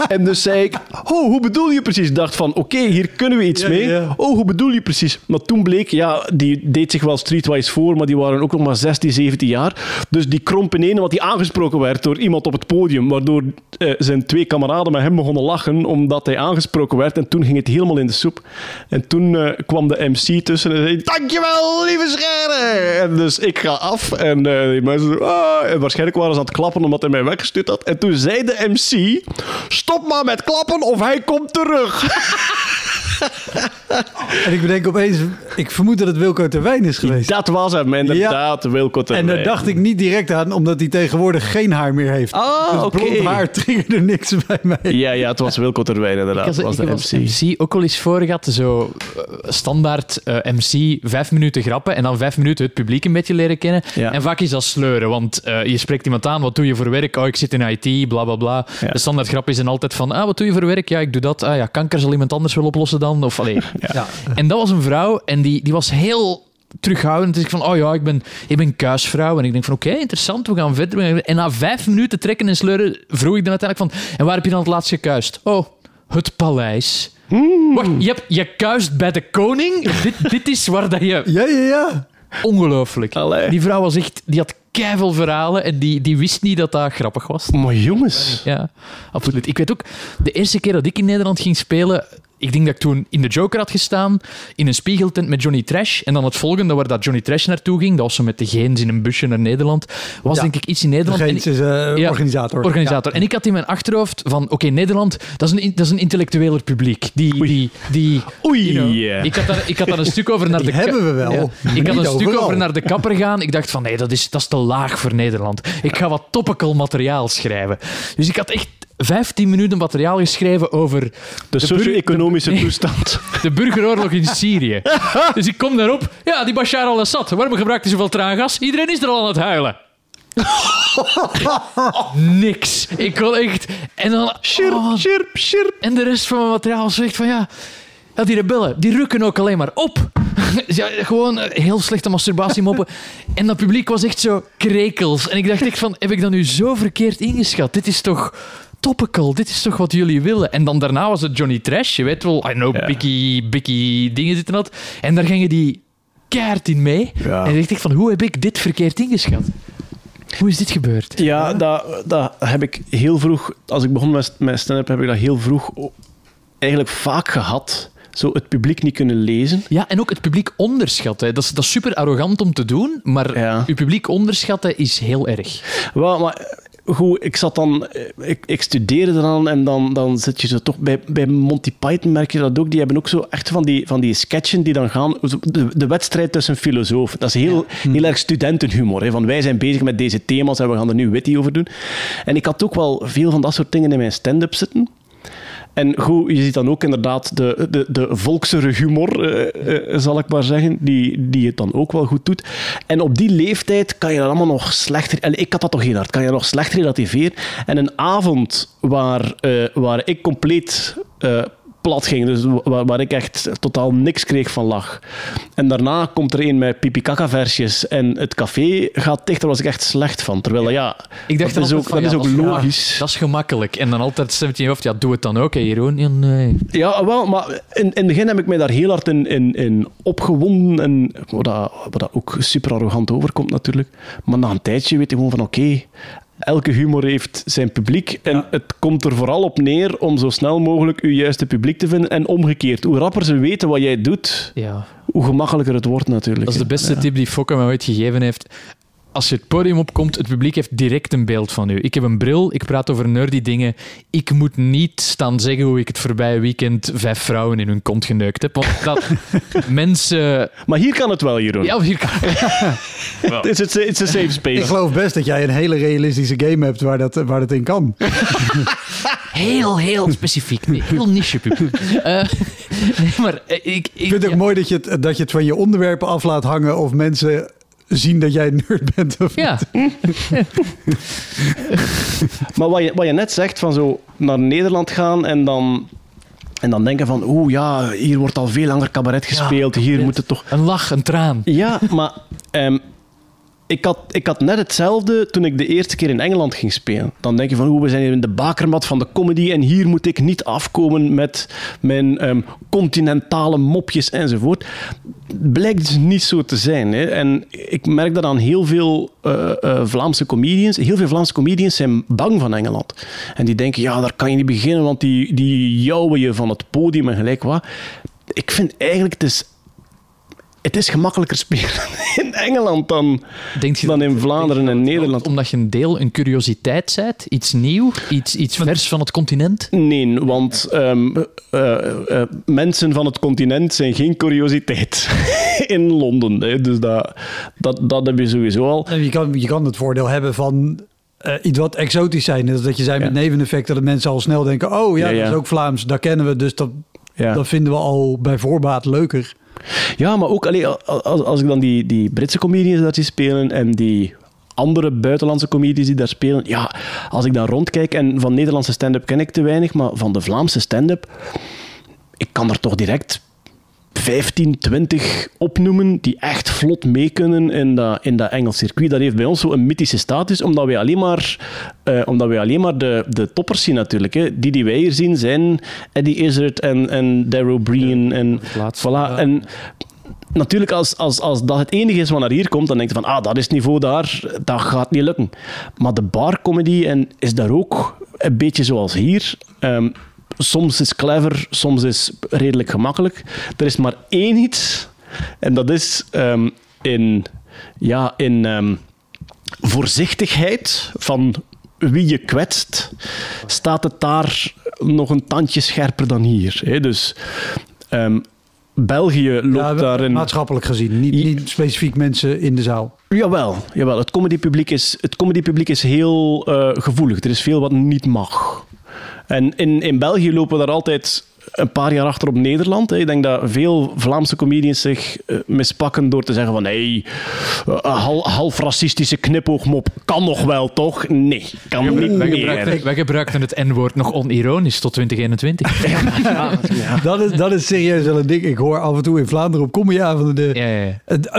En dus zei ik, oh, hoe bedoel je precies? Ik dacht van, oké, hier kunnen we iets Ja, mee. ja. Oh, hoe bedoel je precies? Maar toen bleek, ja, die deed zich wel streetwise voor, maar die waren ook nog maar 16, 17 jaar. Dus die kromp in ene, want die aangesproken werd door iemand op het podium, waardoor eh, zijn twee kameraden met hem begonnen lachen, omdat hij aangesproken werd. En toen ging het helemaal in de soep. En toen eh, kwam de MC tussen en zei, dankjewel, lieve Scherre. En dus ik ga af en eh, die mensen zo, en waarschijnlijk waren ze aan het klappen omdat hij mij weggestuurd had. En toen zei de MC, stop maar met klappen of hij komt terug. En ik bedenk opeens, ik vermoed dat het Wilco Terwijn is geweest. Dat was hem, inderdaad, Wilco En Terwijn. daar dacht ik niet direct aan, omdat hij tegenwoordig geen haar meer heeft. Ah, dus blond haar triggerde niks bij mij. Ja, ja, het was Wilco Terwijn inderdaad. Ik was, de MC. MC ook al eens voor gehad. Zo eh, standaard eh, MC, vijf minuten grappen en dan vijf minuten het publiek een beetje leren kennen. Ja. En vaak is dat sleuren, want eh, je spreekt iemand aan, wat doe je voor werk? Oh, ik zit in IT, bla bla bla. Ja. De standaard grap is dan altijd van, ah, wat doe je voor werk? Ja, ik doe dat. Ah ja, kanker zal iemand anders wel oplossen dan. Of, allee. Ja. En dat was een vrouw en die, die was heel terughoudend. Dus ik van, oh ja, ik ben, ik ben kuisvrouw. En ik denk van, oké, interessant, we gaan verder. En na vijf minuten trekken en sleuren vroeg ik dan uiteindelijk van, en waar heb je dan het laatst gekuist? Oh, het paleis. Wacht, je, hebt, je kuist bij de koning? dit, dit is waar dat je... Ja, ja, ja. Ongelooflijk. Allee. Die vrouw was echt... Die had keiveel verhalen en die, die wist niet dat dat grappig was. Maar jongens. Ja, absoluut. Ik weet ook, de eerste keer dat ik in Nederland ging spelen, ik denk dat ik toen in de Joker had gestaan, in een spiegeltent met Johnny Trash. En dan het volgende waar dat Johnny Trash naartoe ging, dat was zo met de Geens in een busje naar Nederland, was Ja. denk ik iets in Nederland. En Degene is eh, Ja, organisator. organisator. En ik had in mijn achterhoofd van, oké, Nederland, dat is een, dat is een intellectueler publiek. Die, die, die, Oei. you know, ik, had daar, ik had daar een stuk over naar Die de... hebben we wel, Ik had een stuk overal. over naar de kapper gaan. Ik dacht van, nee, dat is, dat is te laag voor Nederland. Ik ga wat topical materiaal schrijven. Dus ik had echt 15 minuten materiaal geschreven over De, de socio-economische toestand. de burgeroorlog in Syrië. Dus ik kom daarop. Ja, die Bashar al-Assad. Waarom gebruikt hij zoveel traangas? Iedereen is er al aan het huilen. Niks. Ik kon echt... En dan... Chirp, oh, chirp, chirp. en de rest van mijn materiaal zegt van ja... Ja, die rebellen, die rukken ook alleen maar op. ja, gewoon eh, heel slechte masturbatiemoppen. En dat publiek was echt zo krekels. En ik dacht echt van, heb ik dat nu zo verkeerd ingeschat? Dit is toch topical? Dit is toch wat jullie willen? En dan daarna was het Johnny Trash. Je weet wel, I know, Ja. Bicky, Bicky dingen zitten dat. En daar gingen die keihard in mee. Ja. En ik dacht echt van, hoe heb ik dit verkeerd ingeschat? Hoe is dit gebeurd? Ja, dat, dat heb ik heel vroeg... Als ik begon met, met stand-up, heb ik dat heel vroeg eigenlijk vaak gehad. Zo het publiek niet kunnen lezen. Ja, en ook het publiek onderschatten. Dat is, dat is super arrogant om te doen, maar Ja. je publiek onderschatten is heel erg. Wel, maar goed, ik zat dan... eh, Ik, ik studeerde dan en dan, dan zit je zo toch... Bij, bij Monty Python merk je dat ook. Die hebben ook zo echt van die, van die sketchen die dan gaan... De, de wedstrijd tussen filosofen. Dat is heel, heel erg studentenhumor. Hè, van wij zijn bezig met deze thema's en we gaan er nu witty over doen. En ik had ook wel veel van dat soort dingen in mijn stand-up zitten. En goed, je ziet dan ook inderdaad de, de, de volksere humor, eh, eh, zal ik maar zeggen, die, die het dan ook wel goed doet. En op die leeftijd kan je dat allemaal nog slechter... En ik had dat toch hard. Kan je nog slechter relativeren. En een avond waar, eh, waar ik compleet... plat ging, dus waar, waar ik echt totaal niks kreeg van lach. En daarna komt er een met pipi-kaka-versjes en het café gaat dicht, daar was ik echt slecht van. Terwijl, ja, Ik dacht dat is ook, van, dat ja, is ook logisch. dat is gemakkelijk. En dan altijd stemt in je hoofd, ja, doe het dan ook, hè, Jeroen. Ja, nee. Ja, wel, maar in, in het begin heb ik mij daar heel hard in, in, in opgewonden. En wat, dat, wat dat ook super arrogant overkomt natuurlijk. Maar na een tijdje weet je gewoon van oké, elke humor heeft zijn publiek. En het komt er vooral op neer om zo snel mogelijk je juiste publiek te vinden. En omgekeerd, hoe rapper ze weten wat jij doet, Ja, hoe gemakkelijker het wordt natuurlijk. dat is de beste tip die Fokke mij ooit gegeven heeft. Als je het podium opkomt, het publiek heeft direct een beeld van u. Ik heb een bril, ik praat over nerdy dingen. Ik moet niet staan zeggen hoe ik het voorbije weekend vijf vrouwen in hun kont geneukt heb. Want dat mensen... Maar hier kan het wel, Jeroen. Ja, hier kan... It's, a, it's a safe Ik space. geloof best dat jij een hele realistische game hebt waar dat, waar dat in kan. Heel, heel specifiek. Heel niche publiek. Eh, nee, maar eh, ik... ik, Ik vind het ook ja. mooi dat je, het, dat je het van je onderwerpen af laat hangen of mensen zien dat jij een nerd bent. Of Ja, Maar wat je, wat je net zegt, van zo naar Nederland gaan en dan, en dan denken van, oeh ja, hier wordt al veel langer cabaret gespeeld, hier moet het toch... een lach, een traan. Ja, maar ehm, ik, had, ik had net hetzelfde toen ik de eerste keer in Engeland ging spelen. Dan denk je van, oeh, we zijn hier in de bakermat van de comedy en hier moet ik niet afkomen met mijn ehm, continentale mopjes enzovoort. Blijkt dus niet zo te zijn. Hè. En ik merk dat aan heel veel eh, eh, Vlaamse comedians. Heel veel Vlaamse comedians zijn bang van Engeland. En die denken, ja, daar kan je niet beginnen, want die, die jouwen je van het podium en gelijk wat. Ik vind eigenlijk, het is het is gemakkelijker spelen in Engeland dan, Denk je dan dat- in Vlaanderen en Nederland. Omdat je een deel een curiositeit bent, iets nieuw, iets, iets vers van het continent. Nee, want ehm, eh, eh, mensen van het continent zijn geen curiositeit in Londen. Hè. Dus dat, dat, dat heb je sowieso al. En Je kan, je kan het voordeel hebben van eh, iets wat exotisch zijn. Dus dat je zei met Ja. neveneffecten dat mensen al snel denken... oh ja, Ja, ja. dat is ook Vlaams, dat kennen we. Dus dat, Ja. dat vinden we al bij voorbaat leuker. Ja, maar ook allee, als, ik dan die, die Britse comedians daar zie spelen en die andere buitenlandse comedies die daar spelen, ja, als ik daar rondkijk en van Nederlandse stand-up ken ik te weinig, maar van de Vlaamse stand-up, ik kan er toch direct 15, 20 opnoemen die echt vlot mee kunnen in dat, in dat Engels circuit. Dat heeft bij ons zo een mythische status, omdat wij alleen maar, eh, omdat wij alleen maar de, de toppers zien natuurlijk. Hè. Die die wij hier zien zijn Eddie Izzard en, en Darrow Breen. en, laatste, voilà. ja. en natuurlijk, als, als, als dat het enige is wat naar hier komt, dan denk je van, ah, dat is het niveau daar, dat gaat niet lukken. Maar de barcomedy en is daar ook een beetje zoals hier. Ehm, soms is clever, soms is redelijk gemakkelijk. Er is maar één iets, en dat is ehm, in, ja, in ehm, voorzichtigheid van wie je kwetst, staat het daar nog een tandje scherper dan hier. Hè? Dus ehm, België loopt Ja, daarin... maatschappelijk gezien. Niet, niet specifiek mensen in de zaal. Jawel, jawel. Het comedypubliek is, het comedypubliek is heel eh, gevoelig. Er is veel wat niet mag. En in, in België lopen we daar altijd een paar jaar achter op Nederland. Hè. Ik denk dat veel Vlaamse comedians zich eh, mispakken door te zeggen van hey, eh, hal- half racistische knipoogmop kan nog wel, toch? Nee, kan niet Wij meer. gebruikten, wij gebruikten het N-woord nog onironisch tot 2021. Dat is, dat is serieus wel een ding. Ik hoor af en toe in Vlaanderen op comedyavonden... De,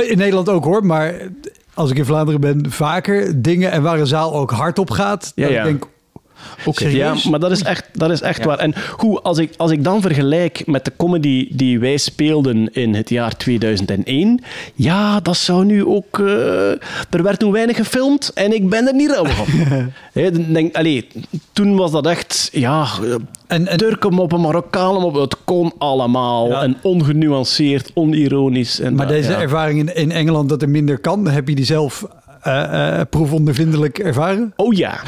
in Nederland ook hoor, maar als ik in Vlaanderen ben, vaker dingen en waar een zaal ook hard op gaat. Ja, dat ja. ik denk, Ja, maar dat is echt, dat is echt Ja. waar. En goed, als ik, als ik dan vergelijk met de comedy die wij speelden in het jaar 2001, ja, dat zou nu ook... eh, er werd toen weinig gefilmd en ik ben er niet rauw van. Denk, allee, toen was dat echt, ja, En, en Turkenmoppen, Marokkaanmoppen, het kon allemaal. Ja. En ongenuanceerd, onironisch. En Maar dat, deze ja. ervaring in, in Engeland dat er minder kan, heb je die zelf eh, eh, proefondervindelijk ervaren? Oh ja.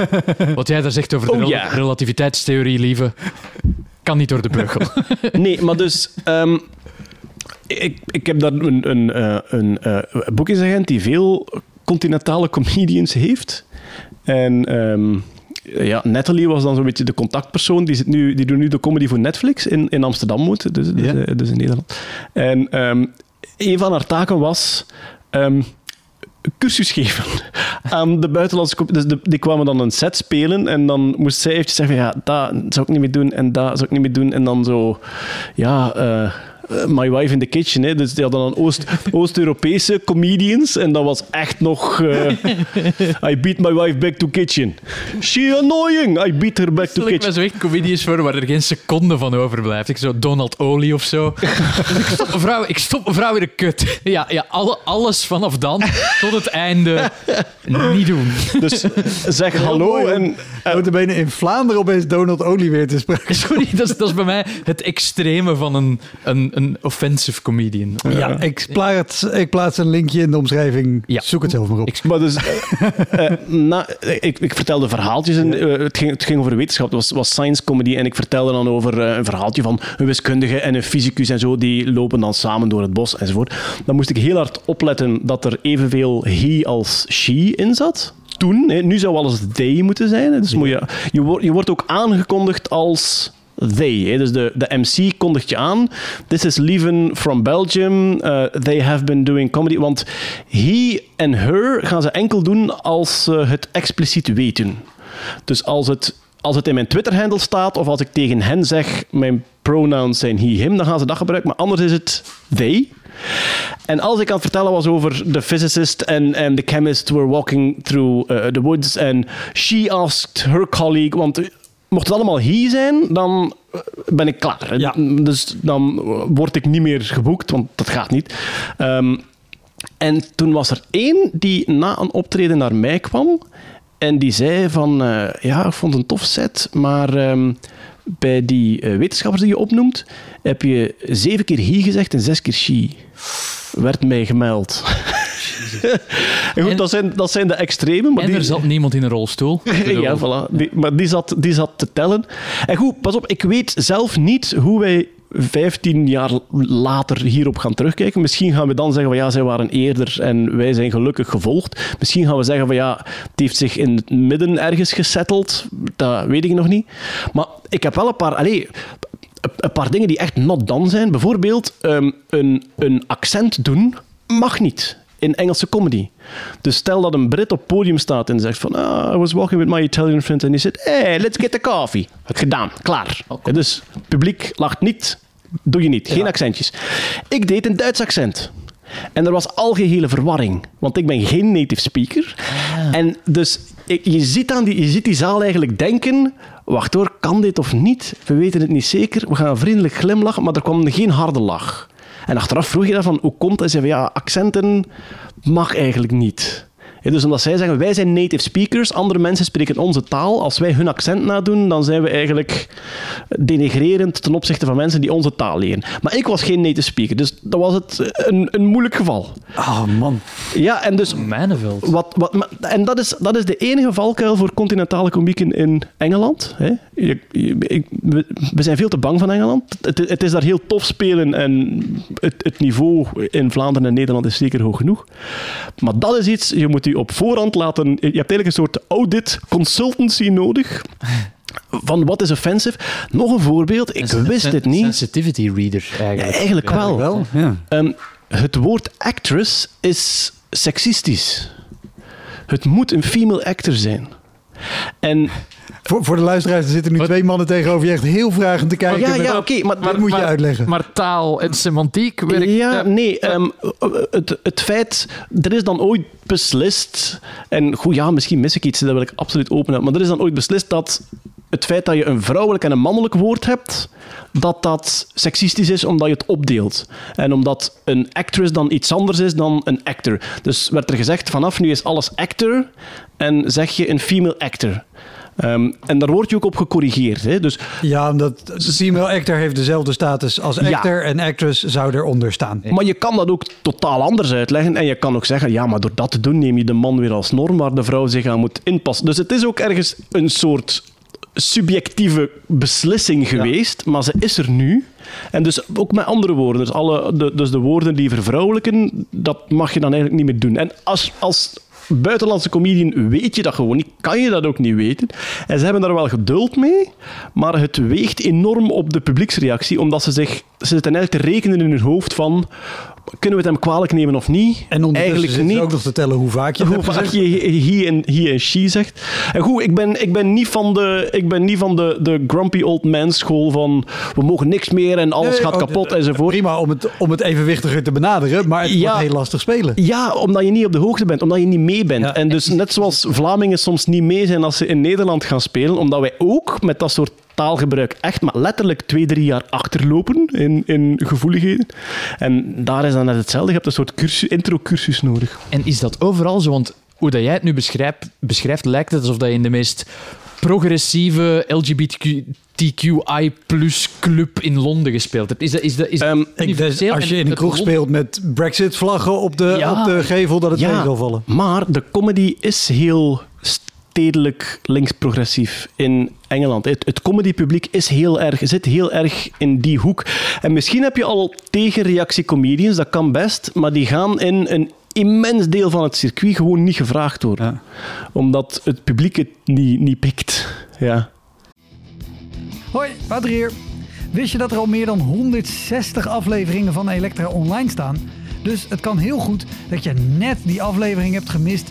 Wat jij daar zegt over de Oh, rel- ja. relativiteitstheorie, lieve, kan niet door de beugel. Nee, maar dus... ehm, ik, ik heb daar een, een, eh, een eh, boekingsagent die veel continentale comedians heeft. En ehm, ja, Natalie was dan zo'n beetje de contactpersoon. Die, zit nu, die doet nu de comedy voor Netflix in, in Amsterdam, moet, dus, dus, Ja. dus in Nederland. En ehm, een van haar taken was... ehm, cursus geven aan de buitenlandse... Dus die kwamen dan een set spelen en dan moest zij eventjes zeggen ja, dat zou ik niet meer doen en dat zou ik niet meer doen. En dan zo, ja... eh, eh, My Wife in the Kitchen. Hè. Dus die hadden dan Oost- Oost-Europese comedians. En dat was echt nog... eh, I beat my wife back to kitchen. She annoying. I beat her back to Stel ik me kitchen. zo echt comedians voor waar er geen seconde van overblijft. Ik zo Donald Olie of zo. Dus ik stop een vrouw, ik stop een vrouw in de kut. Ja, ja alle, alles vanaf dan tot het einde niet doen. Dus zeg hallo en... Uh, bene in Vlaanderen opeens Donald Olie weer te spreken. Sorry, dat is, dat is bij mij het extreme van een, een, een offensive comedian. Ja, ik plaats, ik plaats een linkje in de omschrijving. Ja. Zoek het zelf maar op. Ik- Maar dus, eh, eh, na, ik, ik vertelde verhaaltjes. En, eh, het, ging, het ging over wetenschap. Het was, was science comedy. En ik vertelde dan over een verhaaltje van een wiskundige en een fysicus en zo. Die lopen dan samen door het bos enzovoort. Dan moest ik heel hard opletten dat er evenveel he als she in zat. Toen, nu zou alles they moeten zijn. hè. Dus moet je, je, wordt, je wordt ook aangekondigd als they. Dus de, de MC kondigt je aan. This is Lieven from Belgium. Uh, they have been doing comedy. Want he en her gaan ze enkel doen als ze het expliciet weten. Dus als het, als het in mijn Twitter-handle staat of als ik tegen hen zeg mijn pronouns zijn he, him, dan gaan ze dat gebruiken. Maar anders is het they. En als ik aan het vertellen was over de physicist en en de chemist were walking through uh, the woods and she asked her colleague, want eh, mocht het allemaal he zijn, dan eh, ben ik klaar. Ja. Dus dan word ik niet meer geboekt, want dat gaat niet. Ehm, en toen was er één die na een optreden naar mij kwam en die zei van, eh, ja, ik vond het een tof set, maar ehm, bij die eh, wetenschappers die je opnoemt, heb je zeven keer he gezegd en zes keer she. Werd mij gemeld. en goed, dat, zijn, dat zijn de extremen. Maar En die, er zat niemand in een rolstoel. Ja, voilà. Die, maar die zat, die zat te tellen. En goed, pas op, ik weet zelf niet hoe wij 15 jaar later hierop gaan terugkijken. Misschien gaan we dan zeggen van ja, zij waren eerder en wij zijn gelukkig gevolgd. Misschien gaan we zeggen van ja, het heeft zich in het midden ergens gesetteld. Dat weet ik nog niet. Maar ik heb wel een paar... Allez, een paar dingen die echt not done zijn. Bijvoorbeeld, ehm, een, een accent doen mag niet in Engelse comedy. Dus stel dat een Brit op podium staat en zegt van ah, I was walking with my Italian friend and he said hey, let's get a coffee. Gedaan, klaar. Ja, dus het publiek lacht niet, doe je niet. Geen accentjes. Ik deed een Duits accent. En er was algehele verwarring, want ik ben geen native speaker. En dus ik- je ziet, aan die, je ziet die zaal eigenlijk denken: wacht hoor, kan dit of niet? We weten het niet zeker. We gaan vriendelijk glimlachen, maar er kwam geen harde lach. En achteraf vroeg je dan van, hoe komt dat? En zei van, ja, accenten mag eigenlijk niet. Ja, dus omdat zij zeggen, wij zijn native speakers, andere mensen spreken onze taal. Als wij hun accent nadoen, dan zijn we eigenlijk denigrerend ten opzichte van mensen die onze taal leren. Maar ik was geen native speaker, dus dat was het een, een moeilijk geval. Oh man. Ja, en dus Mijnenveld. wat, wat, maar- en dat is, dat is de enige valkuil voor continentale komieken in Engeland. Hè. Je- je- ik- we, we zijn veel te bang van Engeland. Het, het is daar heel tof spelen en het, het niveau in Vlaanderen en Nederland is zeker hoog genoeg. Maar dat is iets, je moet je op voorhand laten... Je hebt eigenlijk een soort audit consultancy nodig van wat is offensive? Nog een voorbeeld, ik Een wist het niet. Sensitivity reader, Ja, eigenlijk. eigenlijk wel. Wel, ja. Ehm, het woord actress is seksistisch. Het moet een female actor zijn. En Voor, voor de luisteraars, er zitten nu Wat- twee mannen tegenover je echt heel vragend te kijken. ja, ja, oké, maar, Dat moet je uitleggen. Maar taal en semantiek werkt... Ja, nee. ehm, het, het feit, er is dan ooit beslist, en goed, ja, misschien mis ik iets, dat wil ik absoluut openen, maar er is dan ooit beslist dat het feit dat je een vrouwelijk en een mannelijk woord hebt, dat dat seksistisch is omdat je het opdeelt. En omdat een actress dan iets anders is dan een actor. Dus werd er gezegd, vanaf nu is alles actor en zeg je een female actor. Ehm, en daar word je ook op gecorrigeerd. Hè? Dus Ja, omdat de female actor heeft dezelfde status als Ja. actor en actress zou eronder staan. Maar je kan dat ook totaal anders uitleggen. En je kan ook zeggen, ja, maar door dat te doen neem je de man weer als norm waar de vrouw zich aan moet inpassen. Dus het is ook ergens een soort subjectieve beslissing geweest, maar ze is er nu. En dus ook met andere woorden. Dus, alle, de, dus de woorden die vervrouwelijken, dat mag je dan eigenlijk niet meer doen. En als, als buitenlandse comedian weet je dat gewoon niet, kan je dat ook niet weten. En ze hebben daar wel geduld mee, maar het weegt enorm op de publieksreactie, omdat ze zich ze zitten eigenlijk te rekenen in hun hoofd van kunnen we het hem kwalijk nemen of niet? En eigenlijk niet. ook nog te tellen hoe vaak je Hoe vaak je he en, he en she zegt. En goed, ik ben, ik ben niet van, de, ik ben niet van de, de grumpy old man school van we mogen niks meer en alles Nee, gaat oh, kapot enzovoort. Prima om het, om het evenwichtiger te benaderen, maar het Ja. wordt heel lastig spelen. Ja, omdat je niet op de hoogte bent, omdat je niet mee bent. Ja. En dus net zoals Vlamingen soms niet mee zijn als ze in Nederland gaan spelen, omdat wij ook met dat soort taalgebruik echt maar letterlijk twee, drie jaar achterlopen in, in gevoeligheden. En daar is dan net hetzelfde. Je hebt een soort cursus, intro-cursus nodig. En is dat overal zo? Want hoe dat jij het nu beschrijft, beschrijft lijkt het alsof dat je in de meest progressieve LGBTQI club in Londen gespeeld hebt. Is dat, is dat, is Ehm, Ik als je in een kroeg speelt met Brexit-vlaggen op de, Ja. op de gevel, dat het Ja. mee zal vallen. Maar de comedy is heel stedelijk links-progressief in Engeland. Het, het comedypubliek is heel erg, zit heel erg in die hoek. En misschien heb je al tegenreactie-comedians, dat kan best, maar die gaan in een immens deel van het circuit gewoon niet gevraagd worden. Ja. Omdat het publiek het niet, niet pikt. Ja. Hoi, Wouter hier. Wist je dat er al meer dan 160 afleveringen van Elektra online staan? Dus het kan heel goed dat je net die aflevering hebt gemist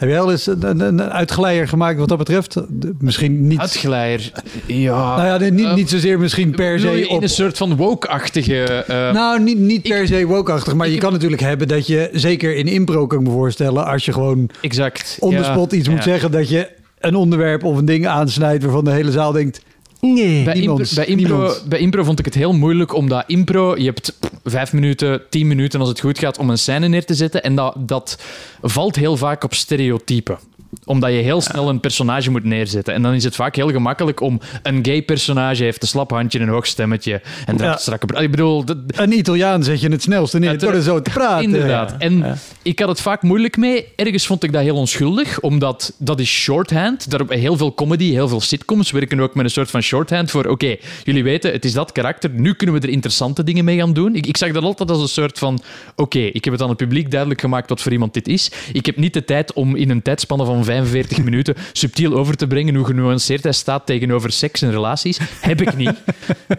Heb jij al eens een, een, uitgeleier gemaakt wat dat betreft? Misschien niet. Uitgeleier. Ja. nou ja, niet, Eh, niet zozeer misschien per se in op. een soort van woke-achtige... eh, Nou, niet, niet per se woke-achtig. Maar je kan natuurlijk hebben dat je, zeker in impro kan ik me voorstellen, als je gewoon exact. on the ja, spot iets moet ja. zeggen, dat je een onderwerp of een ding aansnijdt waarvan de hele zaal denkt, Nee. Bij impro, bij, impro, bij impro vond ik het heel moeilijk, omdat impro, je hebt vijf minuten, tien minuten als het goed gaat om een scène neer te zetten. En dat, dat valt heel vaak op stereotypen omdat je heel snel een personage moet neerzetten. En dan is het vaak heel gemakkelijk om een gay personage heeft een slap handje, een hoog stemmetje en Ja. ja. strakke... Ik bedoel, dat, een Italiaan zet je het snelste neer door er zo te praten. Inderdaad. En ik had het vaak moeilijk mee. Ergens vond ik dat heel onschuldig, omdat dat is shorthand. Daar heel veel comedy, heel veel sitcoms werken ook met een soort van shorthand voor oké, jullie weten, het is dat karakter, nu kunnen we er interessante dingen mee gaan doen. Ik, ik zag dat altijd als een soort van oké, ik heb het aan het publiek duidelijk gemaakt wat voor iemand dit is. Ik heb niet de tijd om in een tijdspanne van 45 minuten subtiel over te brengen hoe genuanceerd hij staat tegenover seks en relaties. Heb ik niet.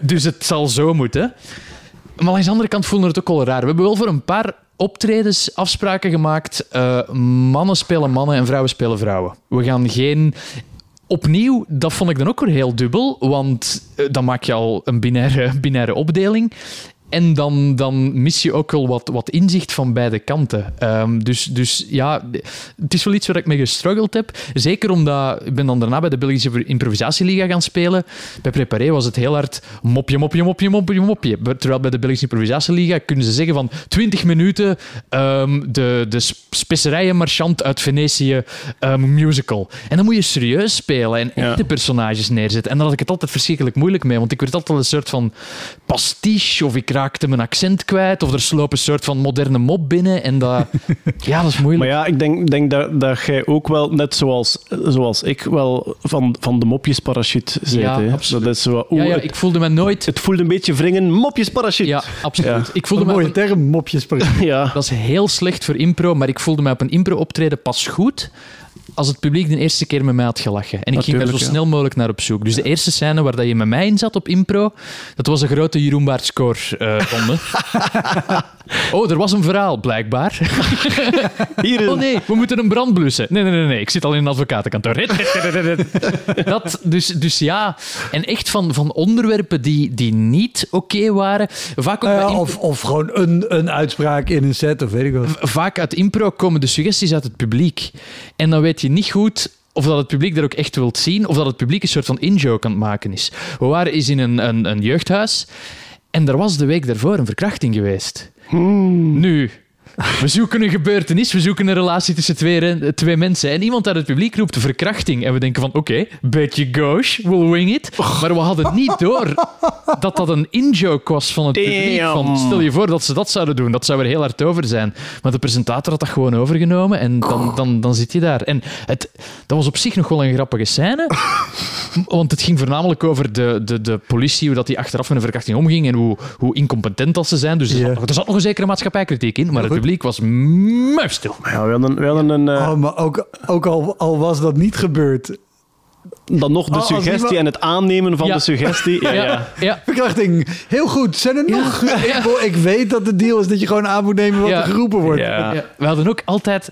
Dus het zal zo moeten. Maar langs de andere kant voelen we het ook wel raar. We hebben wel voor een paar optredens afspraken gemaakt. Eh, mannen spelen mannen en vrouwen spelen vrouwen. We gaan geen... Opnieuw, dat vond ik dan ook weer heel dubbel, want eh, dan maak je al een binaire, binaire opdeling. En dan, dan mis je ook wel wat, wat inzicht van beide kanten. Ehm, dus, dus ja, het is wel iets waar ik mee gestruggeld heb. Zeker omdat ik ben dan daarna bij de Belgische Improvisatieliga gaan spelen. Bij Preparé was het heel hard mopje, mopje, mopje, mopje, mopje. Terwijl bij de Belgische Improvisatieliga kunnen ze zeggen van 20 minuten ehm, de, de specerijenmarchant uit Venetië ehm, musical. En dan moet je serieus spelen en Ja. echte personages neerzetten. En daar had ik het altijd verschrikkelijk moeilijk mee, want ik werd altijd een soort van pastiche of ik raak raakte mijn accent kwijt of er sloop een soort van moderne mop binnen. En dat, ja, dat is moeilijk. Maar ja, ik denk, denk dat, dat jij ook wel, net zoals, zoals ik, wel van, van de mopjesparachute bent. Ja, hè? absoluut. Dat is zo, ja, ik voelde me nooit... het voelde een beetje wringen, mopjesparachute. Ja, absoluut. Ik voelde Een me mooie term, mopjes. Ja. Dat is heel slecht voor impro, maar ik voelde mij op een impro-optreden pas goed als het publiek de eerste keer met mij had gelachen. En ik ging daar zo ja. snel mogelijk naar op zoek. Dus de eerste scène waar dat je met mij in zat op impro, dat was een grote Jeroen Baert score eh oh, er was een verhaal, blijkbaar. Hier Oh nee, we moeten een brand blussen. Nee, nee, nee, nee. ik zit al in een advocatenkantoor. Dat, dus, dus ja, en echt van, van onderwerpen die, die niet oké waren. Vaak ook impro- of, of gewoon een, een uitspraak in een set, of weet ik wat. vaak uit impro komen de suggesties uit het publiek. En dan weet je niet goed of dat het publiek dat ook echt wilt zien, of dat het publiek een soort van in-joke aan het maken is. We waren eens in een, een, een jeugdhuis en er was de week daarvoor een verkrachting geweest. Nu, we zoeken een gebeurtenis, we zoeken een relatie tussen twee, twee mensen. En iemand uit het publiek roept verkrachting. En we denken van, oké, beetje gauche, we'll wing it. Maar we hadden niet door dat dat een in-joke was van het publiek. Van, stel je voor dat ze dat zouden doen, dat zou er heel hard over zijn. Maar de presentator had dat gewoon overgenomen en dan, dan, dan zit je daar. En het, dat was op zich nog wel een grappige scène. Want het ging voornamelijk over de, de, de politie, hoe dat die achteraf met een verkrachting omging en hoe, hoe incompetent dat ze zijn. Dus er, zat, nog- er zat nog een zekere maatschappijkritiek in, maar het goed. publiek was muisstil. Ja, we hadden, we hadden een, eh, Oh, maar ook, ook al, al was dat niet gebeurd. Dan nog de Oh, als suggestie en het aannemen van Ja. de suggestie. Ja, ja. ja. Verkrachting, heel goed. Zijn er nog... Ja. Ik, ik weet dat de deal is dat je gewoon aan moet nemen wat Ja. er geroepen wordt. Ja. Ja, we hadden ook altijd...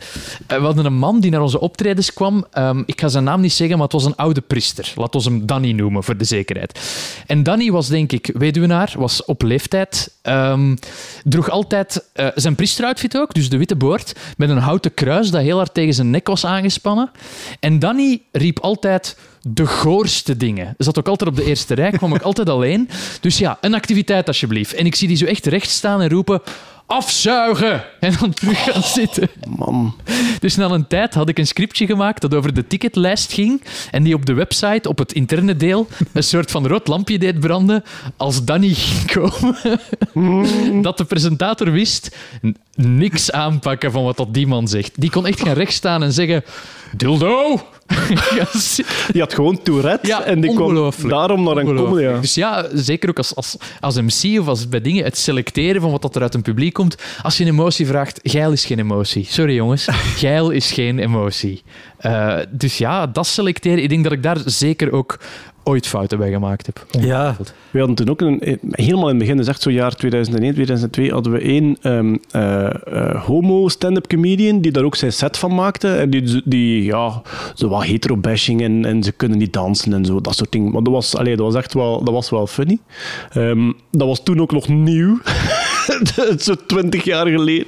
eh, We hadden een man die naar onze optredens kwam. Ehm, ik ga zijn naam niet zeggen, maar het was een oude priester. Laat ons hem Danny noemen, voor de zekerheid. En Danny was, denk ik, weduwnaar, was op leeftijd. ehm, droeg altijd eh, zijn priesteroutfit ook, dus de witte boord, met een houten kruis dat heel hard tegen zijn nek was aangespannen. En Danny riep altijd de goorste dingen. Zat ook altijd op de eerste rij, kwam ook altijd alleen. Dus ja, een activiteit alsjeblieft. En ik zie die zo echt recht staan en roepen... Afzuigen! En dan terug gaan zitten. Man. Dus na een tijd had ik een scriptje gemaakt dat over de ticketlijst ging en die op de website, op het interne deel, een soort van rood lampje deed branden als Danny ging komen. Dat de presentator wist, niks aanpakken van wat dat die man zegt. Die kon echt gaan rechtstaan en zeggen, dildo! Die had gewoon Tourette Ja, en die kwam daarom naar een comedy. Ja. Dus ja, zeker ook als, als, als MC of als bij dingen, het selecteren van wat dat er uit een publiek komt. Als je een emotie vraagt, geil is geen emotie. Sorry jongens, geil is geen emotie. Eh, dus ja, dat selecteren, ik denk dat ik daar zeker ook ooit fouten bij gemaakt heb. Ja. We hadden toen ook een, eh, helemaal in het begin, dus echt zo jaar 2001, 2002, hadden we één ehm, eh, eh, homo stand-up comedian die daar ook zijn set van maakte. En die, die ja, zo wat hetero-bashing en, en ze kunnen niet dansen en zo, dat soort dingen. Maar dat was, allee, dat was echt wel, dat was wel funny. Ehm, dat was toen ook nog nieuw. zo twintig jaar geleden.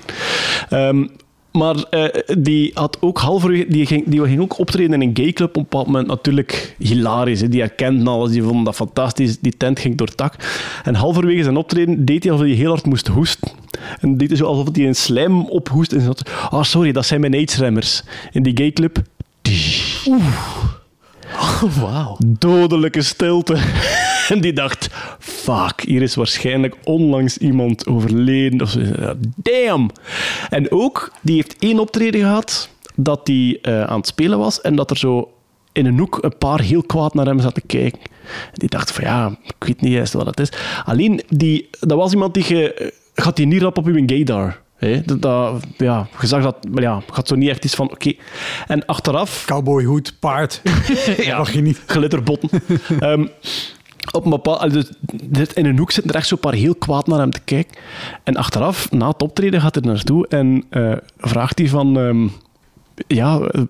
Ehm, maar eh, die had ook halverwege, die ging, die ging ook optreden in een gayclub op een bepaald moment. Natuurlijk hilarisch, hè. die herkenden alles, die vonden dat fantastisch. Die tent ging door het dak. En halverwege zijn optreden deed hij alsof hij heel hard moest hoesten. En deed hij zo alsof hij een slijm ophoest. En zei, ah sorry, dat zijn mijn aidsremmers. In die gayclub, Wauw. dodelijke stilte. En die dacht, fuck, hier is waarschijnlijk onlangs iemand overleden. Of zo. Ja, Damn! En ook, die heeft één optreden gehad dat hij eh, aan het spelen was en dat er zo in een hoek een paar heel kwaad naar hem zaten kijken. En die dacht van, ja, ik weet niet juist wat het is. Alleen, die, dat was iemand die je... Gaat die niet rap op uw gaydar? Hè? Dat, dat, ja, je zag dat, maar ja, gaat zo niet echt iets van, oké. En achteraf Cowboyhoed, paard. ja. Mag je niet. glitterbotten. Ehm, op een bepaald, dus in een hoek zitten er echt zo'n paar heel kwaad naar hem te kijken. En achteraf, na het optreden, gaat hij naartoe en eh, vraagt hij van... ehm, ja, eh,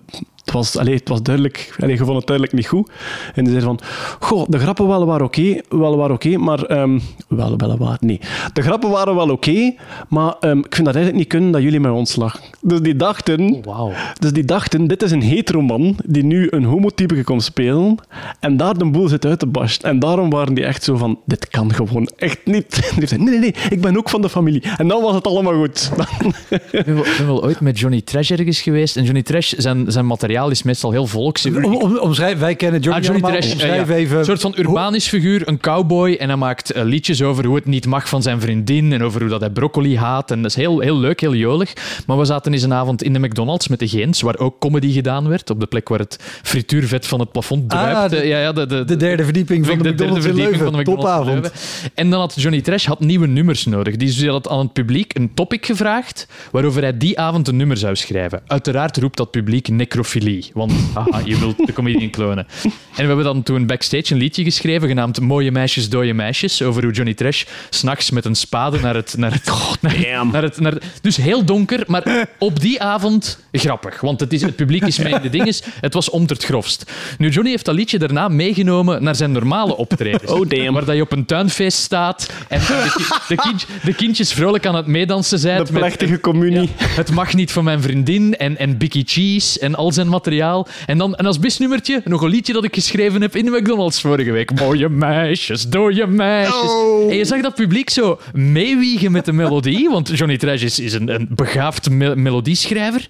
het was, allee, het was duidelijk... Allee, je vond het duidelijk niet goed. En hij zei van... Goh, de grappen wel waren oké, wel waren oké, maar... ehm, wel, wel, waar, nee. De grappen waren wel oké, maar ehm, ik vind dat eigenlijk niet kunnen dat jullie mij ontslag. Dus die dachten... Wauw. Dus die dachten, dit is een heteroman die nu een homotype komt spelen en daar de boel zit uit te barsten. En daarom waren die echt zo van, dit kan gewoon echt niet. En die zei, nee, nee, nee, ik ben ook van de familie. En dan was het allemaal goed. Ik ben wel, ik ben wel ooit met Johnny Trash ergens geweest. En Johnny Trash, zijn, zijn materiaal materiaal is meestal heel volks. Om, om, omschrijf, wij kennen Johnny, Ah. Trash, Omschrijf ja, ja. even. Een soort van urbanisch figuur, een cowboy. En hij maakt eh, liedjes over hoe het niet mag van zijn vriendin. En over hoe dat hij broccoli haat. En dat is heel, heel leuk, heel jolig. Maar we zaten eens een avond in de McDonald's met de Gens, waar ook comedy gedaan werd. Op de plek waar het frituurvet van het plafond druipt. Ah, de- Eh, ja, ja, de, de, de derde verdieping van de, derde McDonald's in verdieping van de McDonald's Topavond. En dan had Johnny Trash had nieuwe nummers nodig. Die dus had aan het publiek een topic gevraagd waarover hij die avond een nummer zou schrijven. Uiteraard roept dat publiek necrofilie, want haha, je wilt de comedian klonen. En we hebben dan toen backstage een liedje geschreven genaamd Mooie meisjes, dode meisjes, over hoe Johnny Trash s'nachts met een spade naar het... Naar het, naar, damn. naar het naar, dus heel donker, maar op die avond grappig. Want het, is, het publiek is mee in de dinges. Het was om het grofst. Nu, Johnny heeft dat liedje daarna meegenomen naar zijn normale optredens. Oh, damn. Waar dat je op een tuinfeest staat en de, ki- de, kind- de kindjes vrolijk aan het meedansen zijn. De plechtige communie. het mag niet van mijn vriendin en, en Bicky Cheese en al zijn materiaal. En dan en als bisnummertje nog een liedje dat ik geschreven heb in de McDonald's vorige week. Mooie meisjes, dode meisjes. En je zag dat publiek zo meewiegen met de melodie, want Johnny Trash is, is een, een begaafd me- melodieschrijver.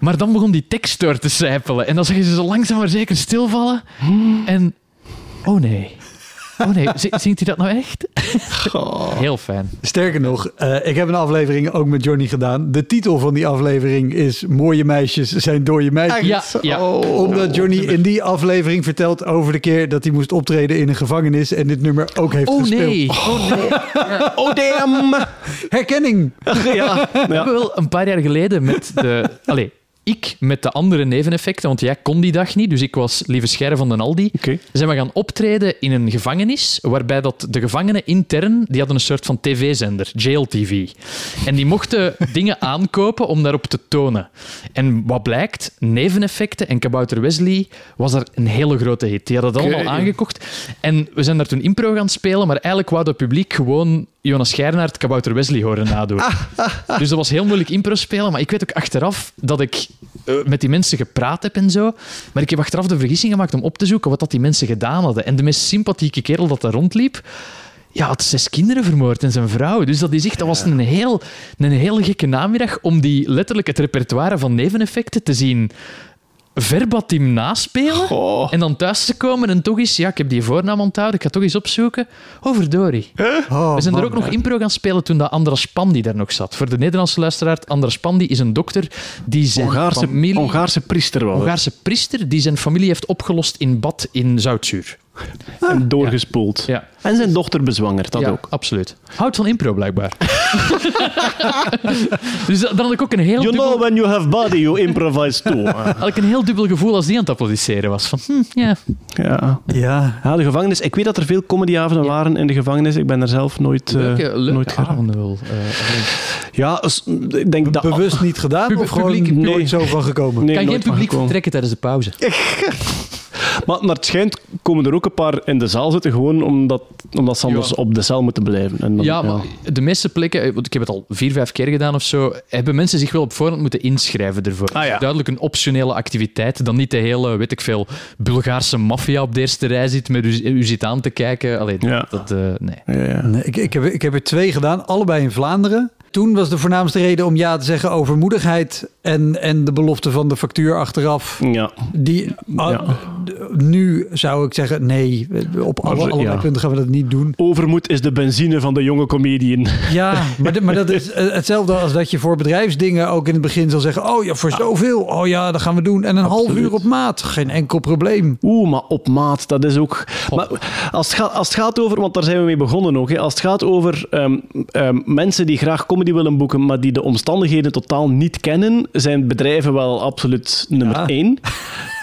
Maar dan begon die tekst door te sijpelen. En dan zag je ze zo langzaam maar zeker stilvallen. En... Oh nee. Oh nee, zingt hij dat nou echt? Heel fijn. Sterker nog, eh, ik heb een aflevering ook met Johnny gedaan. De titel van die aflevering is Mooie meisjes zijn dode meisjes. Ja, ja. Omdat Johnny in die aflevering vertelt over de keer dat hij moest optreden in een gevangenis en dit nummer ook heeft Oh gespeeld. nee. Oh nee. Oh, damn! Herkenning! Ja. We hebben wel een paar jaar geleden met de... Allee, ik met de andere neveneffecten, want jij kon die dag niet, dus ik was lieve Scherre van den Aldi. Oké. Zijn we gaan optreden in een gevangenis, waarbij dat de gevangenen intern, die hadden een soort van tv-zender, Jail TV. En die mochten dingen aankopen om daarop te tonen. En wat blijkt, neveneffecten en Kabouter Wesley was daar een hele grote hit. Die hadden het allemaal aangekocht. En we zijn daar toen impro gaan spelen, maar eigenlijk wou het publiek gewoon Jonas Geirnaert Kabouter Wesley horen nadoen. Dus dat was heel moeilijk impro spelen. Maar ik weet ook achteraf dat ik eh, met die mensen gepraat heb en zo. Maar ik heb achteraf de vergissing gemaakt om op te zoeken wat dat die mensen gedaan hadden. En de meest sympathieke kerel dat daar rondliep, ja, had zes kinderen vermoord en zijn vrouw. Dus dat is echt, dat was een heel, een heel gekke namiddag om die letterlijk het repertoire van neveneffecten te zien verbatim naspelen. Goh. En dan thuis te komen en toch eens, ja, ik heb die voornaam onthouden, ik ga toch eens opzoeken. Oh, verdorie. Oh, We zijn er man. ook nog impro gaan spelen toen dat Andras Pandi daar nog zat. Voor de Nederlandse luisteraar, Andras Pandi is een dokter die zijn Hongaarse, familie... Hongaarse priester was. Hongaarse priester die zijn familie heeft opgelost in bad in zoutzuur. En doorgespoeld. Ja, En zijn dochter bezwangerd, dat ja ook. absoluut. Houdt van impro, blijkbaar. dus dan had ik ook een heel, You know when you have body, you improvise too. had ik een heel dubbel gevoel als die aan het applaudisseren was. Van, hm, ja. ja. Ja, ja, de gevangenis. Ik weet dat er veel comedyavonden waren in de gevangenis. Ik ben er zelf nooit, eh, Leuke, leuke nooit avonden wel. eh. Ja, als- ik denk dat... bewust niet gedaan Pub- of gewoon publiek- nooit nee. zo van gekomen? Nee, kan geen publiek vertrekken tijdens de pauze. Maar naar het schijnt komen er ook een paar in de zaal zitten, gewoon omdat, omdat ze anders Ja. op de cel moeten blijven. En dan, Ja, maar de meeste plekken, want ik heb het al vier, vijf keer gedaan of zo, hebben mensen zich wel op voorhand moeten inschrijven ervoor. Ah, ja. Duidelijk een optionele activiteit, dan niet de hele, weet ik veel, Bulgaarse maffia op de eerste rij zit met u, u zit aan te kijken. Allee, Ja. dat, eh, nee. Ja, ja. Nee, ik, ik, heb, ik heb er twee gedaan, allebei in Vlaanderen. Toen was de voornaamste reden om ja te zeggen over moedigheid en, en de belofte van de factuur achteraf. ja. Die, ah, Ja. Nu zou ik zeggen, nee, op alle, allerlei punten gaan we dat niet doen. Overmoed is de benzine van de jonge comedian. Ja, maar, maar dat is eh, hetzelfde als dat je voor bedrijfsdingen ook in het begin zal zeggen... oh ja, voor zoveel, oh ja, dat gaan we doen. En een half uur op maat, geen enkel probleem. Oeh, maar op maat, dat is ook... Maar als het, gaat, als het gaat over... Want daar zijn we mee begonnen ook. Hè, als het gaat over ehm, ehm, mensen die graag comedy willen boeken, maar die de omstandigheden totaal niet kennen, zijn bedrijven wel absoluut nummer Ja. één.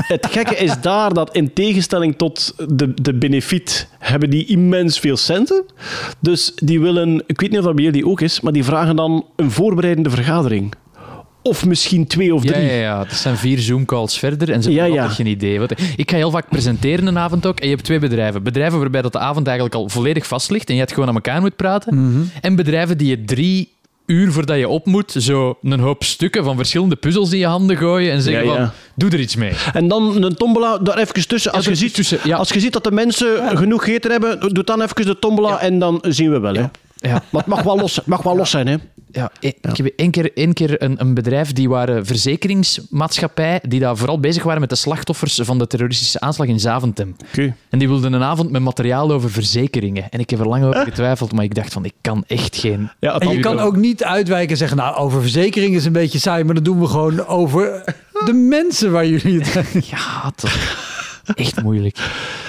Het gekke is daar dat in tegenstelling tot de, de benefiet hebben die immens veel centen. Dus die willen... Ik weet niet of dat bij jullie ook is, maar die vragen dan een voorbereidende vergadering. Of misschien twee of drie. ja, ja, dat zijn vier Zoom-calls verder en ze hebben Ja, ja. geen idee. Wat, ik ga heel vaak presenteren een avond ook en je hebt twee bedrijven. Bedrijven waarbij dat de avond eigenlijk al volledig vast ligt en je het gewoon aan elkaar moet praten. En bedrijven die je drie uur voordat je op moet, zo een hoop stukken van verschillende puzzels in je handen gooien en zeggen Ja, ja. van, doe er iets mee. En dan een tombola daar even tussen. Als, Ja, je, ziet, tussen, ja. als je ziet dat de mensen genoeg gegeten hebben, doe dan even de tombola en dan zien we wel. Hè. Ja. Maar het mag wel los, mag wel los zijn. Hè. ja, ik ik heb één keer, één keer een, een bedrijf, die waren verzekeringsmaatschappij, die daar vooral bezig waren met de slachtoffers van de terroristische aanslag in Zaventem. Oké. En die wilden een avond met materiaal over verzekeringen. En ik heb er lang over getwijfeld, maar ik dacht van, ik kan echt geen... Ja, En je kan ook niet uitwijken en zeggen, nou, over verzekering is een beetje saai, maar dat doen we gewoon over de mensen waar jullie het... Ja, dat echt moeilijk.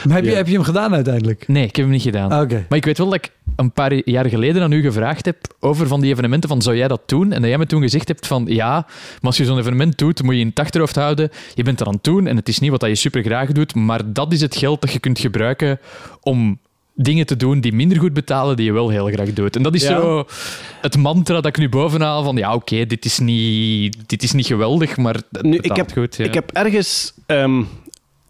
Maar heb, je, Ja. heb je hem gedaan uiteindelijk? Nee, ik heb hem niet gedaan. Ah, Oké. Maar ik weet wel dat ik een paar jaar geleden aan u gevraagd heb over van die evenementen van zou jij dat doen? En dat jij me toen gezegd hebt van ja, maar als je zo'n evenement doet, moet je in het achterhoofd houden. Je bent er aan het doen en het is niet wat dat je super graag doet, maar dat is het geld dat je kunt gebruiken om dingen te doen die minder goed betalen, die je wel heel graag doet. En dat is Ja. zo het mantra dat ik nu bovenhaal van ja, oké, dit, is niet, dit is niet geweldig, maar het Nu, ik, heb, goed. ja. ik heb ergens, ehm,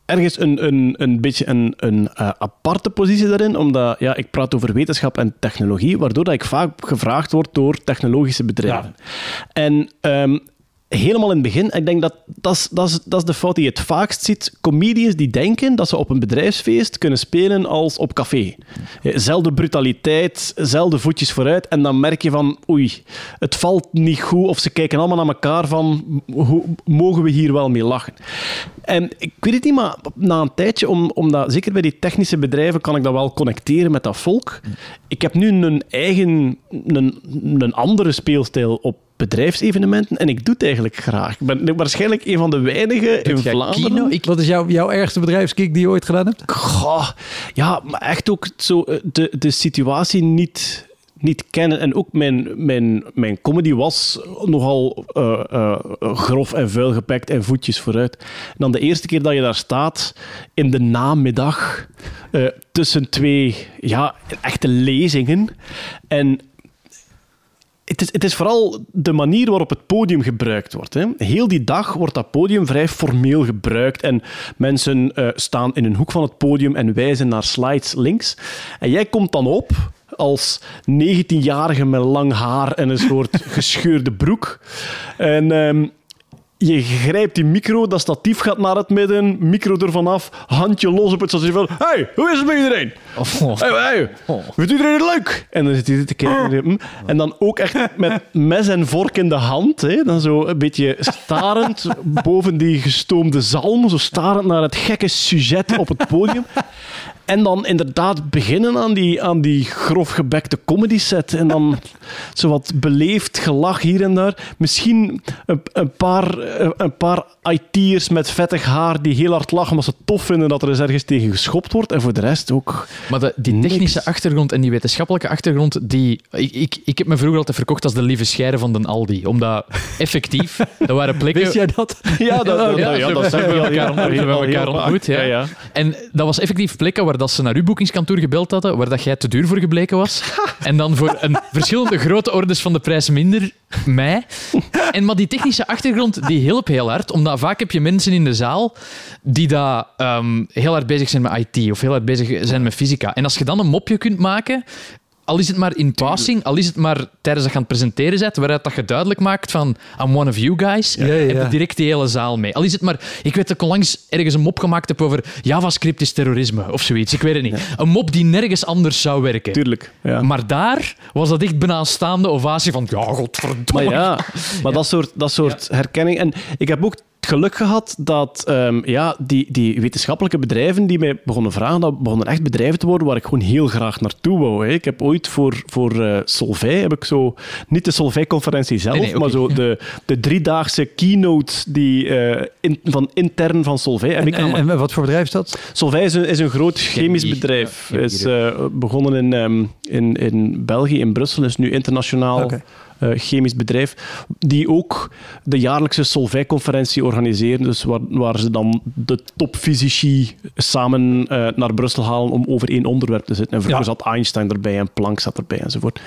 ergens een, een, een beetje een, een eh, aparte positie daarin, omdat ja, ik praat over wetenschap en technologie, waardoor dat ik vaak gevraagd word door technologische bedrijven. En ehm, helemaal in het begin, ik denk dat dat is, dat, is, de fout die je het vaakst ziet, comedians die denken dat ze op een bedrijfsfeest kunnen spelen als op café. Eh, Zelfde brutaliteit, zelfde voetjes vooruit, en dan merk je van, oei, het valt niet goed, of ze kijken allemaal naar elkaar van, hoe mogen we hier wel mee lachen? En ik weet het niet, maar na een tijdje, om, omdat, zeker bij die technische bedrijven, kan ik dat wel connecteren met dat volk. Ik heb nu een eigen, een, een andere speelstijl op bedrijfsevenementen en ik doe het eigenlijk graag. Ik ben waarschijnlijk een van de weinigen in Vlaanderen. kino? Ik, Wat is jouw, jouw ergste bedrijfskick die je ooit gedaan hebt? Goh, ja, maar echt ook zo eh, de, de situatie niet, niet kennen. En ook mijn, mijn, mijn comedy was nogal eh, eh, grof en vuil gepakt en voetjes vooruit. En dan de eerste keer dat je daar staat, in de namiddag, eh, tussen twee ja, echte lezingen. En het is, het is vooral de manier waarop het podium gebruikt wordt. Hè. Heel die dag wordt dat podium vrij formeel gebruikt en mensen eh, staan in een hoek van het podium en wijzen naar slides links. En jij komt dan op als 19-jarige met lang haar en een soort gescheurde broek. En ehm, je grijpt die micro, dat statief gaat naar het midden, micro ervan af, handje los op het statief van hey, hoe is het met iedereen? Oh, Hey, hey, vindt iedereen het leuk? En dan zit hij te kijken. hm. En dan ook echt met mes en vork in de hand. Hè? Dan zo een beetje starend boven die gestoomde zalm. Zo starend naar het gekke sujet op het podium. En dan inderdaad beginnen aan die, aan die grofgebekte comedy set. En dan zo wat beleefd gelach hier en daar. Misschien een, een paar, een paar IT'ers met vettig haar die heel hard lachen omdat ze het tof vinden dat er eens ergens tegen geschopt wordt. En voor de rest ook... Maar de, die Niks. technische achtergrond en die wetenschappelijke achtergrond, die, ik, ik, ik heb me vroeger altijd verkocht als de lieve scheire van den Aldi. Omdat effectief, er waren plekken... Wist jij dat? Ja, dat, dat, Ja, ja, zo dat hebben we elkaar ontmoet, we elkaar ontmoet, ja. ja, ja. En dat was effectief plekken waar dat ze naar uw boekingskantoor gebeld hadden, waar dat jij te duur voor gebleken was. En dan voor een verschillende grote orders van de prijs minder, mij. En, maar die technische achtergrond, die hielp heel hard, omdat vaak heb je mensen in de zaal die daar ehm, heel hard bezig zijn met IT of heel hard bezig zijn met fysica. En als je dan een mopje kunt maken, al is het maar in passing, al is het maar tijdens dat je aan het presenteren bent, waaruit dat je duidelijk maakt van I'm one of you guys, Ja, ja, heb je direct die hele zaal mee. Al is het maar... Ik weet dat ik onlangs ergens een mop gemaakt heb over JavaScript is terrorisme of zoiets. Ik weet het niet. Een mop die nergens anders zou werken. Tuurlijk. Ja. Maar daar was dat echt bijna een staande ovatie van ja, godverdomme. Maar ja, maar dat soort, dat soort herkenning. En ik heb ook geluk gehad dat ehm, ja, die, die wetenschappelijke bedrijven die mij begonnen vragen, dat begonnen echt bedrijven te worden waar ik gewoon heel graag naartoe wou. Hè. Ik heb ooit voor, voor eh Solvay, heb ik zo, niet de Solvay-conferentie zelf, Nee, nee, oké. maar zo de, de driedaagse keynote die, eh, in, van intern van Solvay heb ik En, en wat voor bedrijf is dat? Solvay is een, is een groot chemisch bedrijf. Ja, is eh, begonnen in, ehm, in, in België, in Brussel, is nu internationaal. Eh, chemisch bedrijf. Die ook de jaarlijkse Solvay-conferentie organiseren. Dus waar, waar ze dan de topfysici samen eh, naar Brussel halen om over één onderwerp te zitten. En vroeger Ja. zat Einstein erbij en Planck zat erbij enzovoort.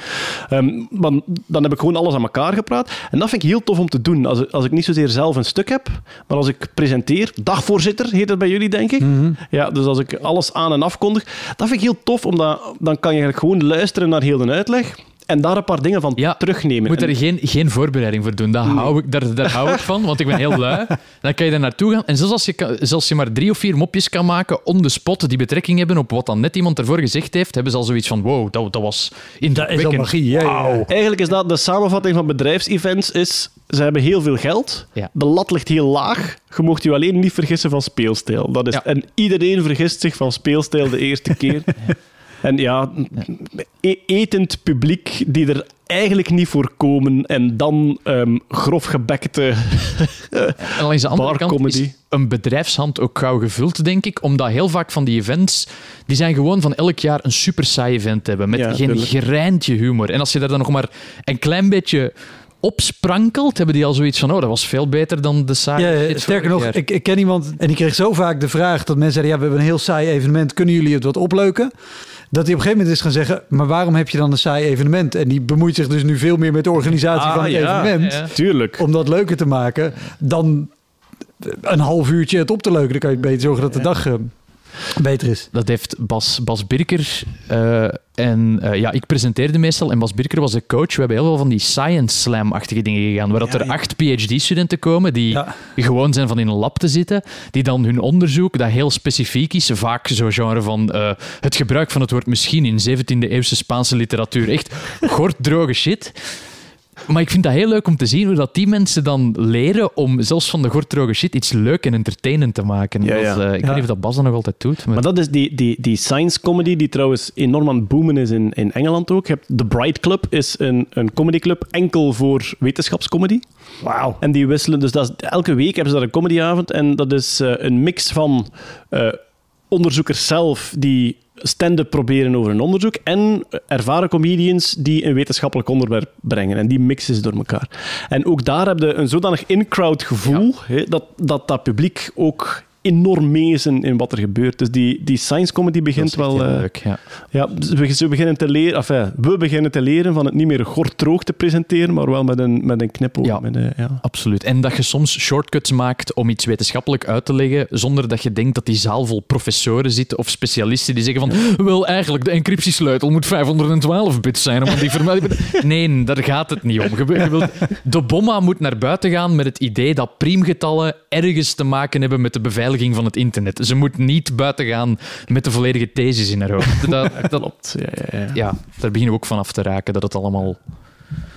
Maar dan heb ik gewoon alles aan elkaar gepraat. En dat vind ik heel tof om te doen. Als, als ik niet zozeer zelf een stuk heb, maar als ik presenteer, dagvoorzitter heet dat bij jullie, denk ik. Ja, dus als ik alles aan en afkondig, dat vind ik heel tof, omdat dan kan je eigenlijk gewoon luisteren naar heel de uitleg. En daar een paar dingen van Ja, terugnemen. Je moet En- er geen, geen voorbereiding voor doen. Dat hou ik, daar, daar hou ik van, want ik ben heel lui. Dan kan je daar naartoe gaan. En zelfs als je, zelfs als je maar drie of vier mopjes kan maken on the spot die betrekking hebben op wat dan net iemand ervoor gezegd heeft, hebben ze al zoiets van wow, dat, dat was Dat is al indrukwekkend. magie. Ja, ja, ja. Eigenlijk is dat de samenvatting van bedrijfsevents is, ze hebben heel veel geld, Ja. de lat ligt heel laag, je mocht je alleen niet vergissen van speelstijl. Dat is, Ja. En iedereen vergist zich van speelstijl de eerste keer. En ja, e- etend publiek die er eigenlijk niet voor komen en dan ehm grof gebekte... En langs de andere kant is een bedrijfshand ook gauw gevuld, denk ik. Omdat heel vaak van die events, die zijn gewoon van elk jaar een super saai event hebben. Met Ja, geen tuurlijk. gerijntje humor. En als je daar dan nog maar een klein beetje opsprankelt, hebben die al zoiets van, oh, dat was veel beter dan de saai Ja, sterker nog, ik, ik ken iemand en die kreeg zo vaak de vraag dat mensen zeiden: Ja, we hebben een heel saai evenement, kunnen jullie het wat opleuken? Dat hij op een gegeven moment is gaan zeggen: Maar waarom heb je dan een saai evenement? En die bemoeit zich dus nu veel meer met de organisatie Ah, van het ja, evenement. ja. Tuurlijk. Om dat leuker te maken dan een half uurtje het op te leuken. Dan kan je beter zorgen dat de dag eh, beter is. Dat heeft Bas, Bas Birker eh, en eh, ja, ik presenteerde meestal en Bas Birker was de coach. We hebben heel veel van die science slam-achtige dingen gegaan, waar dat Ja, er ja. acht PhD-studenten komen die Ja. gewoon zijn van in een lab te zitten, die dan hun onderzoek, dat heel specifiek is, vaak zo'n genre van eh, het gebruik van het woord misschien in 17e-eeuwse Spaanse literatuur, echt gorddroge shit. Maar ik vind dat heel leuk om te zien hoe dat die mensen dan leren om zelfs van de gorddroge shit iets leuk en entertainend te maken. Ja, Dat is, ja. eh, ik Ja. weet niet of dat Bas dat nog altijd doet. Maar... Maar dat is die, die, die science comedy die trouwens enorm aan het boomen is in, in Engeland ook. Je hebt The Bright Club is een, een comedyclub enkel voor wetenschapscomedy. Wauw. En die wisselen, dus dat is, elke week hebben ze daar een comedyavond. En dat is eh, een mix van eh, onderzoekers zelf die stand-up proberen over een onderzoek en ervaren comedians die een wetenschappelijk onderwerp brengen. En die mixen ze door elkaar. En ook daar heb je een zodanig in-crowd gevoel hè, dat, dat dat publiek ook enorm in, wat er gebeurt. Dus die, die science comedy begint wel... eh, leuk, ja. ja, ze ze beginnen te leren, enfin, we beginnen te leren van het niet meer gorddroog te presenteren, maar wel met een, met een knipoog. Ja. Met een, ja. Absoluut. En dat je soms shortcuts maakt om iets wetenschappelijk uit te leggen, zonder dat je denkt dat die zaal vol professoren zitten of specialisten die zeggen van wel, eigenlijk, de encryptiesleutel moet 512 bits zijn om die. Nee, daar gaat het niet om. De bomma moet naar buiten gaan met het idee dat priemgetallen ergens te maken hebben met de beveiliging van het internet. Ze moet niet buiten gaan met de volledige thesis in haar hoofd. Dat, dat, Klopt. Ja, ja, ja. ja, daar beginnen we ook van af te raken, dat het allemaal...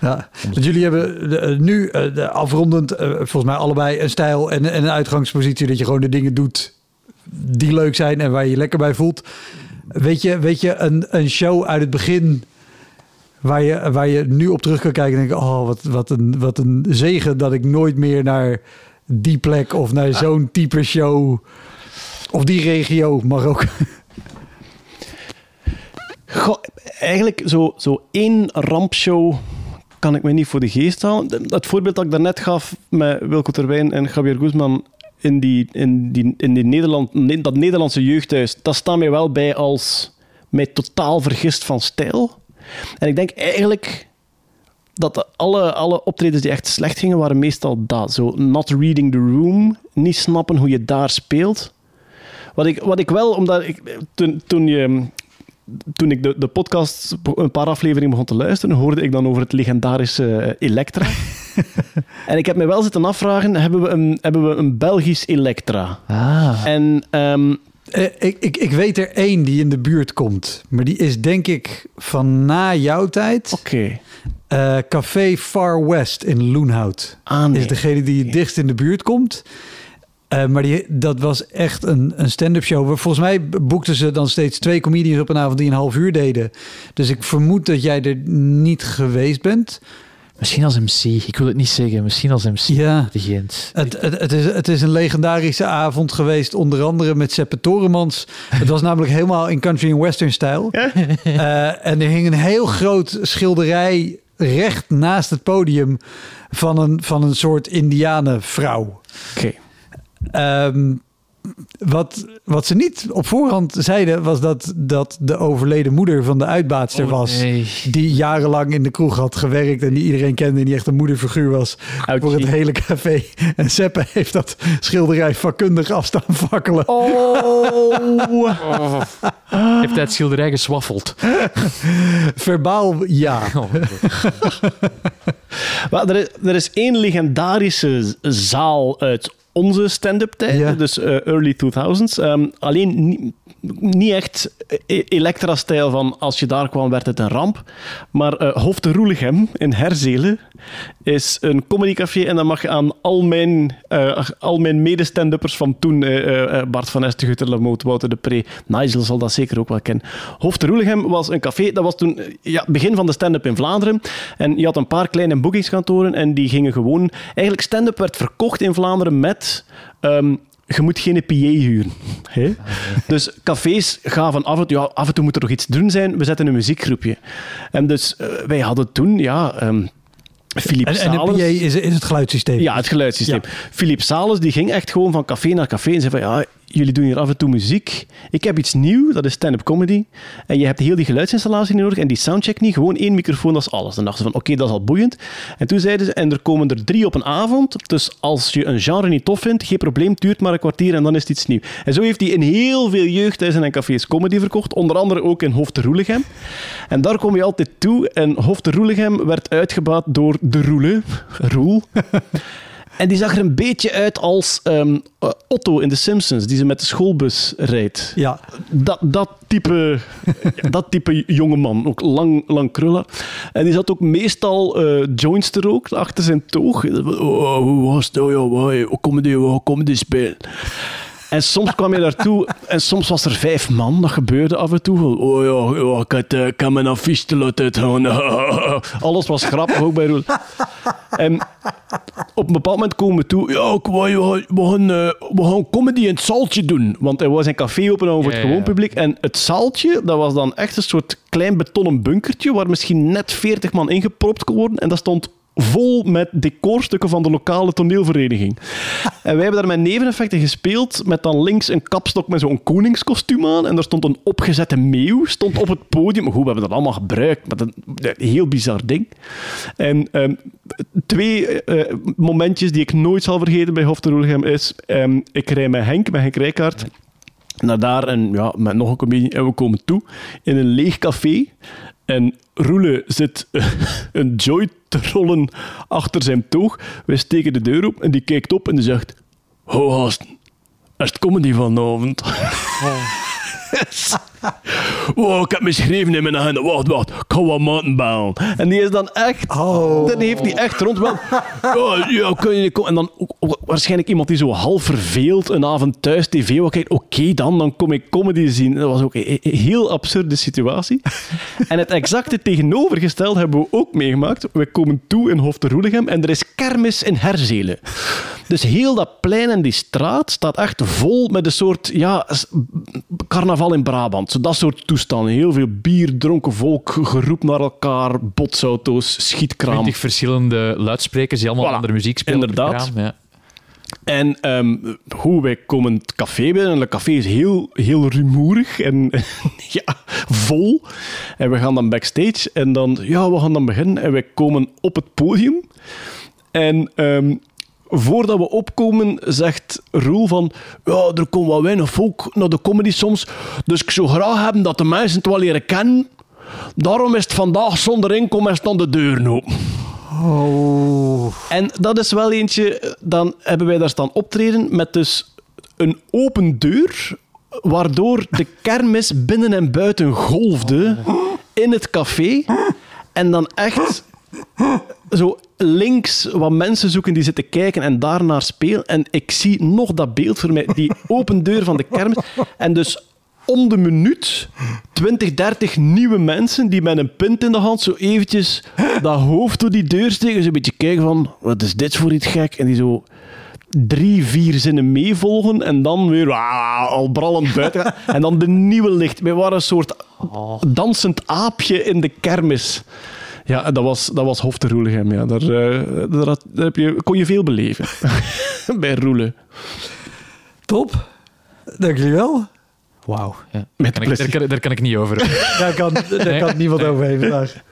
Ja, want jullie hebben eh, nu eh, de afrondend eh, volgens mij allebei een stijl en, en een uitgangspositie dat je gewoon de dingen doet die leuk zijn en waar je je lekker bij voelt. Weet je, weet je een, een show uit het begin waar je, waar je nu op terug kan kijken en denken, oh wat, wat, een, wat een zegen dat ik nooit meer naar die plek of naar zo'n type show of die regio mag ook. Goh, eigenlijk zo, zo één rampshow kan ik me niet voor de geest halen. Het voorbeeld dat ik daarnet gaf met Wilco Terwijn en Javier Guzman in, die, in, die, in die Nederland, ne- dat Nederlandse jeugdhuis, dat staat mij wel bij als mij totaal vergist van stijl. En ik denk eigenlijk dat alle, alle optredens die echt slecht gingen, waren meestal dat. Zo not reading the room, niet snappen hoe je daar speelt. Wat ik, wat ik wel, omdat ik, toen, toen, je, toen ik de, de podcast een paar afleveringen begon te luisteren, hoorde ik dan over het legendarische eh, Elektra. en ik heb me wel zitten afvragen, hebben we een, hebben we een Belgisch Elektra? Ah, En ehm, Eh, ik, ik, ik weet er één die in de buurt komt, maar die is denk ik van na jouw tijd. oké. Eh, Café Far West in Loenhout Ah, nee. is degene die het dichtst in de buurt komt. Eh, maar die, dat was echt een, een stand-up show. Volgens mij boekten ze dan steeds twee comedians op een avond die een half uur deden. Dus ik vermoed dat jij er niet geweest bent. misschien als MC. Ik wil het niet zeggen. Misschien als MC. Ja. Het, het, het, is, het is een legendarische avond geweest, onder andere met Seppe Toremans. Het was namelijk helemaal in country en western stijl. Eh, en er hing een heel groot schilderij recht naast het podium van een, van een soort indianenvrouw. Oké. Ehm, wat, wat ze niet op voorhand zeiden, was dat, dat de overleden moeder van de uitbaatster Oh, was. nee. Die jarenlang in de kroeg had gewerkt en die iedereen kende en die echt een moederfiguur was Ouchie. voor het hele café. En Seppe heeft dat schilderij vakkundig afstaan fakkelen. Oh! Heeft hij het schilderij geswaffeld? Verbaal ja. Oh, Maar er, is, er is één legendarische zaal uit onze stand-up tijd, Ja. dus eh, early 2000s. Ehm, alleen niet, echt e- Elektra-stijl van als je daar kwam werd het een ramp. Maar eh Hof de Roelichem in Herzelen is een comedycafé en dan mag je aan al mijn, eh, al mijn mede-stand-uppers van toen, eh, eh, Bart van Esten, Gutter Wouter de Pre, Nigel zal dat zeker ook wel kennen. Hof de Roelichem was een café, dat was toen eh, ja, begin van de stand-up in Vlaanderen. En je had een paar kleine boekingskantoren en die gingen gewoon... Eigenlijk, stand-up werd verkocht in Vlaanderen met... ehm, je moet geen PA huren. Hè? Dus cafés gaven af en, toe, ja, af en toe moet er nog iets doen zijn. We zetten een muziekgroepje. En dus eh, wij hadden toen, ja... ehm Philippe En, en de PA is, is het geluidssysteem. ja, het geluidssysteem. Philippe Sales die ging echt gewoon van café naar café en zei van ja, jullie doen hier af en toe muziek. Ik heb iets nieuws, dat is stand-up comedy. En je hebt heel die geluidsinstallatie nodig en die soundcheck niet. Gewoon één microfoon, dat is alles. Dan dachten ze van oké, dat is al boeiend. En toen zeiden ze, en er komen er drie op een avond. Dus als je een genre niet tof vindt, geen probleem, duurt maar een kwartier en dan is het iets nieuws. En zo heeft hij in heel veel jeugdhuizen en cafés comedy verkocht. Onder andere ook in Hof de Roelichem. En daar kom je altijd toe. En Hof de Roelichem werd uitgebaat door De Roele. Roel. En die zag er een beetje uit als ehm, eh, Otto in The Simpsons, die ze met de schoolbus rijdt. Ja. Dat, dat, type, dat type jongeman, ook lang, lang krullen. En die zat ook meestal eh joints te roken achter zijn toog. Oh, hoe was het? Ja, waar, hoe comedy, hoe comedy spelen? En soms kwam je daartoe en soms was er vijf man. Dat gebeurde af en toe. Oh ja, ja ik, had, eh, ik heb mijn affiche te laten. Alles was grappig, ook bij Roel. En op een bepaald moment komen we toe. Ja, we, gaan, eh, we gaan comedy in het zaaltje doen. Want hij was een café open voor het gewoon publiek. En het zaaltje, dat was dan echt een soort klein betonnen bunkertje. Waar misschien net 40 man ingepropt kon worden. En dat stond vol met decorstukken van de lokale toneelvereniging. En wij hebben daar met neveneffecten gespeeld. Met dan links een kapstok met zo'n koningskostuum aan. En daar stond een opgezette meeuw stond op het podium. Goed, we hebben dat allemaal gebruikt. Maar een heel bizar ding. En ehm, twee eh, momentjes die ik nooit zal vergeten bij Hof de Roelichem is... ehm, ik rij met Henk, met Henk Rijkaard naar daar en ja, met nog een comedie. En we komen toe in een leeg café. En Roele zit een joy te rollen achter zijn toog. Wij steken de deur op en die kijkt op en die zegt... Ho, gasten, is het comedy vanavond? Wow, ik heb me geschreven in mijn agenda. Wacht, wacht. Ik ga wat maten bellen. En die is dan echt... Oh. Dan heeft hij echt rond wel... Ja, ja, kun je komen? En dan ook- waarschijnlijk iemand die zo half verveeld een avond thuis tv wat kijkt. Oké, dan, dan kom ik comedy zien. Dat was ook een heel absurde situatie. En het exacte tegenovergestelde hebben we ook meegemaakt. We komen toe in Hof de Roelichem en er is kermis in Herzelen. Dus heel dat plein en die straat staat echt vol met een soort ja, carnaval in Brabant. Zo dat soort toestanden. Heel veel bier, dronken volk, geroep naar elkaar, botsauto's, schietkraam. 20 verschillende luidsprekers die allemaal Voilà. andere muziek spelen. Inderdaad. Ja. En ehm, hoe wij komen het café binnen. En het café is heel, heel rumoerig en ja, vol. En we gaan dan backstage. En dan, ja, we gaan dan beginnen. En wij komen op het podium. En ehm, voordat we opkomen, zegt Roel van... Ja, er komt wat weinig volk naar de comedy soms. Dus ik zou graag hebben dat de mensen het wel leren kennen. Daarom is het vandaag zonder inkomen en staan de deuren open. Oh. En dat is wel eentje, dan hebben wij daar staan optreden met dus een open deur, waardoor de kermis binnen en buiten golfde in het café. En dan echt zo links wat mensen zoeken die zitten kijken en daarnaar spelen. En ik zie nog dat beeld voor mij, die open deur van de kermis. En dus om de minuut 20, 30 nieuwe mensen die met een pint in de hand zo eventjes dat hoofd door die deur steken. Zo een beetje kijken van, wat is dit voor iets gek? En die zo drie, vier zinnen meevolgen en dan weer ah, al brallend buiten. En dan de nieuwe licht. Wij waren een soort dansend aapje in de kermis. Ja, dat was, dat was Hof te Roelichem. Ja. Daar, eh, daar, had- daar heb je, kon je veel beleven. Bij Roelen. Top. Dank jullie wel. Wauw. Ja. Met Kan ik- daar, plezier. kan, daar kan ik niet over. Daar kan, daar Nee. kan niemand Nee. overheen vandaag.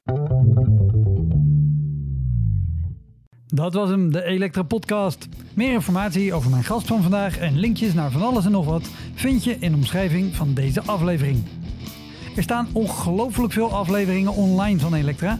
Dat was hem, de Elektra Podcast. Meer informatie over mijn gast van vandaag en linkjes naar van alles en nog wat vind je in de omschrijving van deze aflevering. Er staan ongelooflijk veel afleveringen online van Elektra.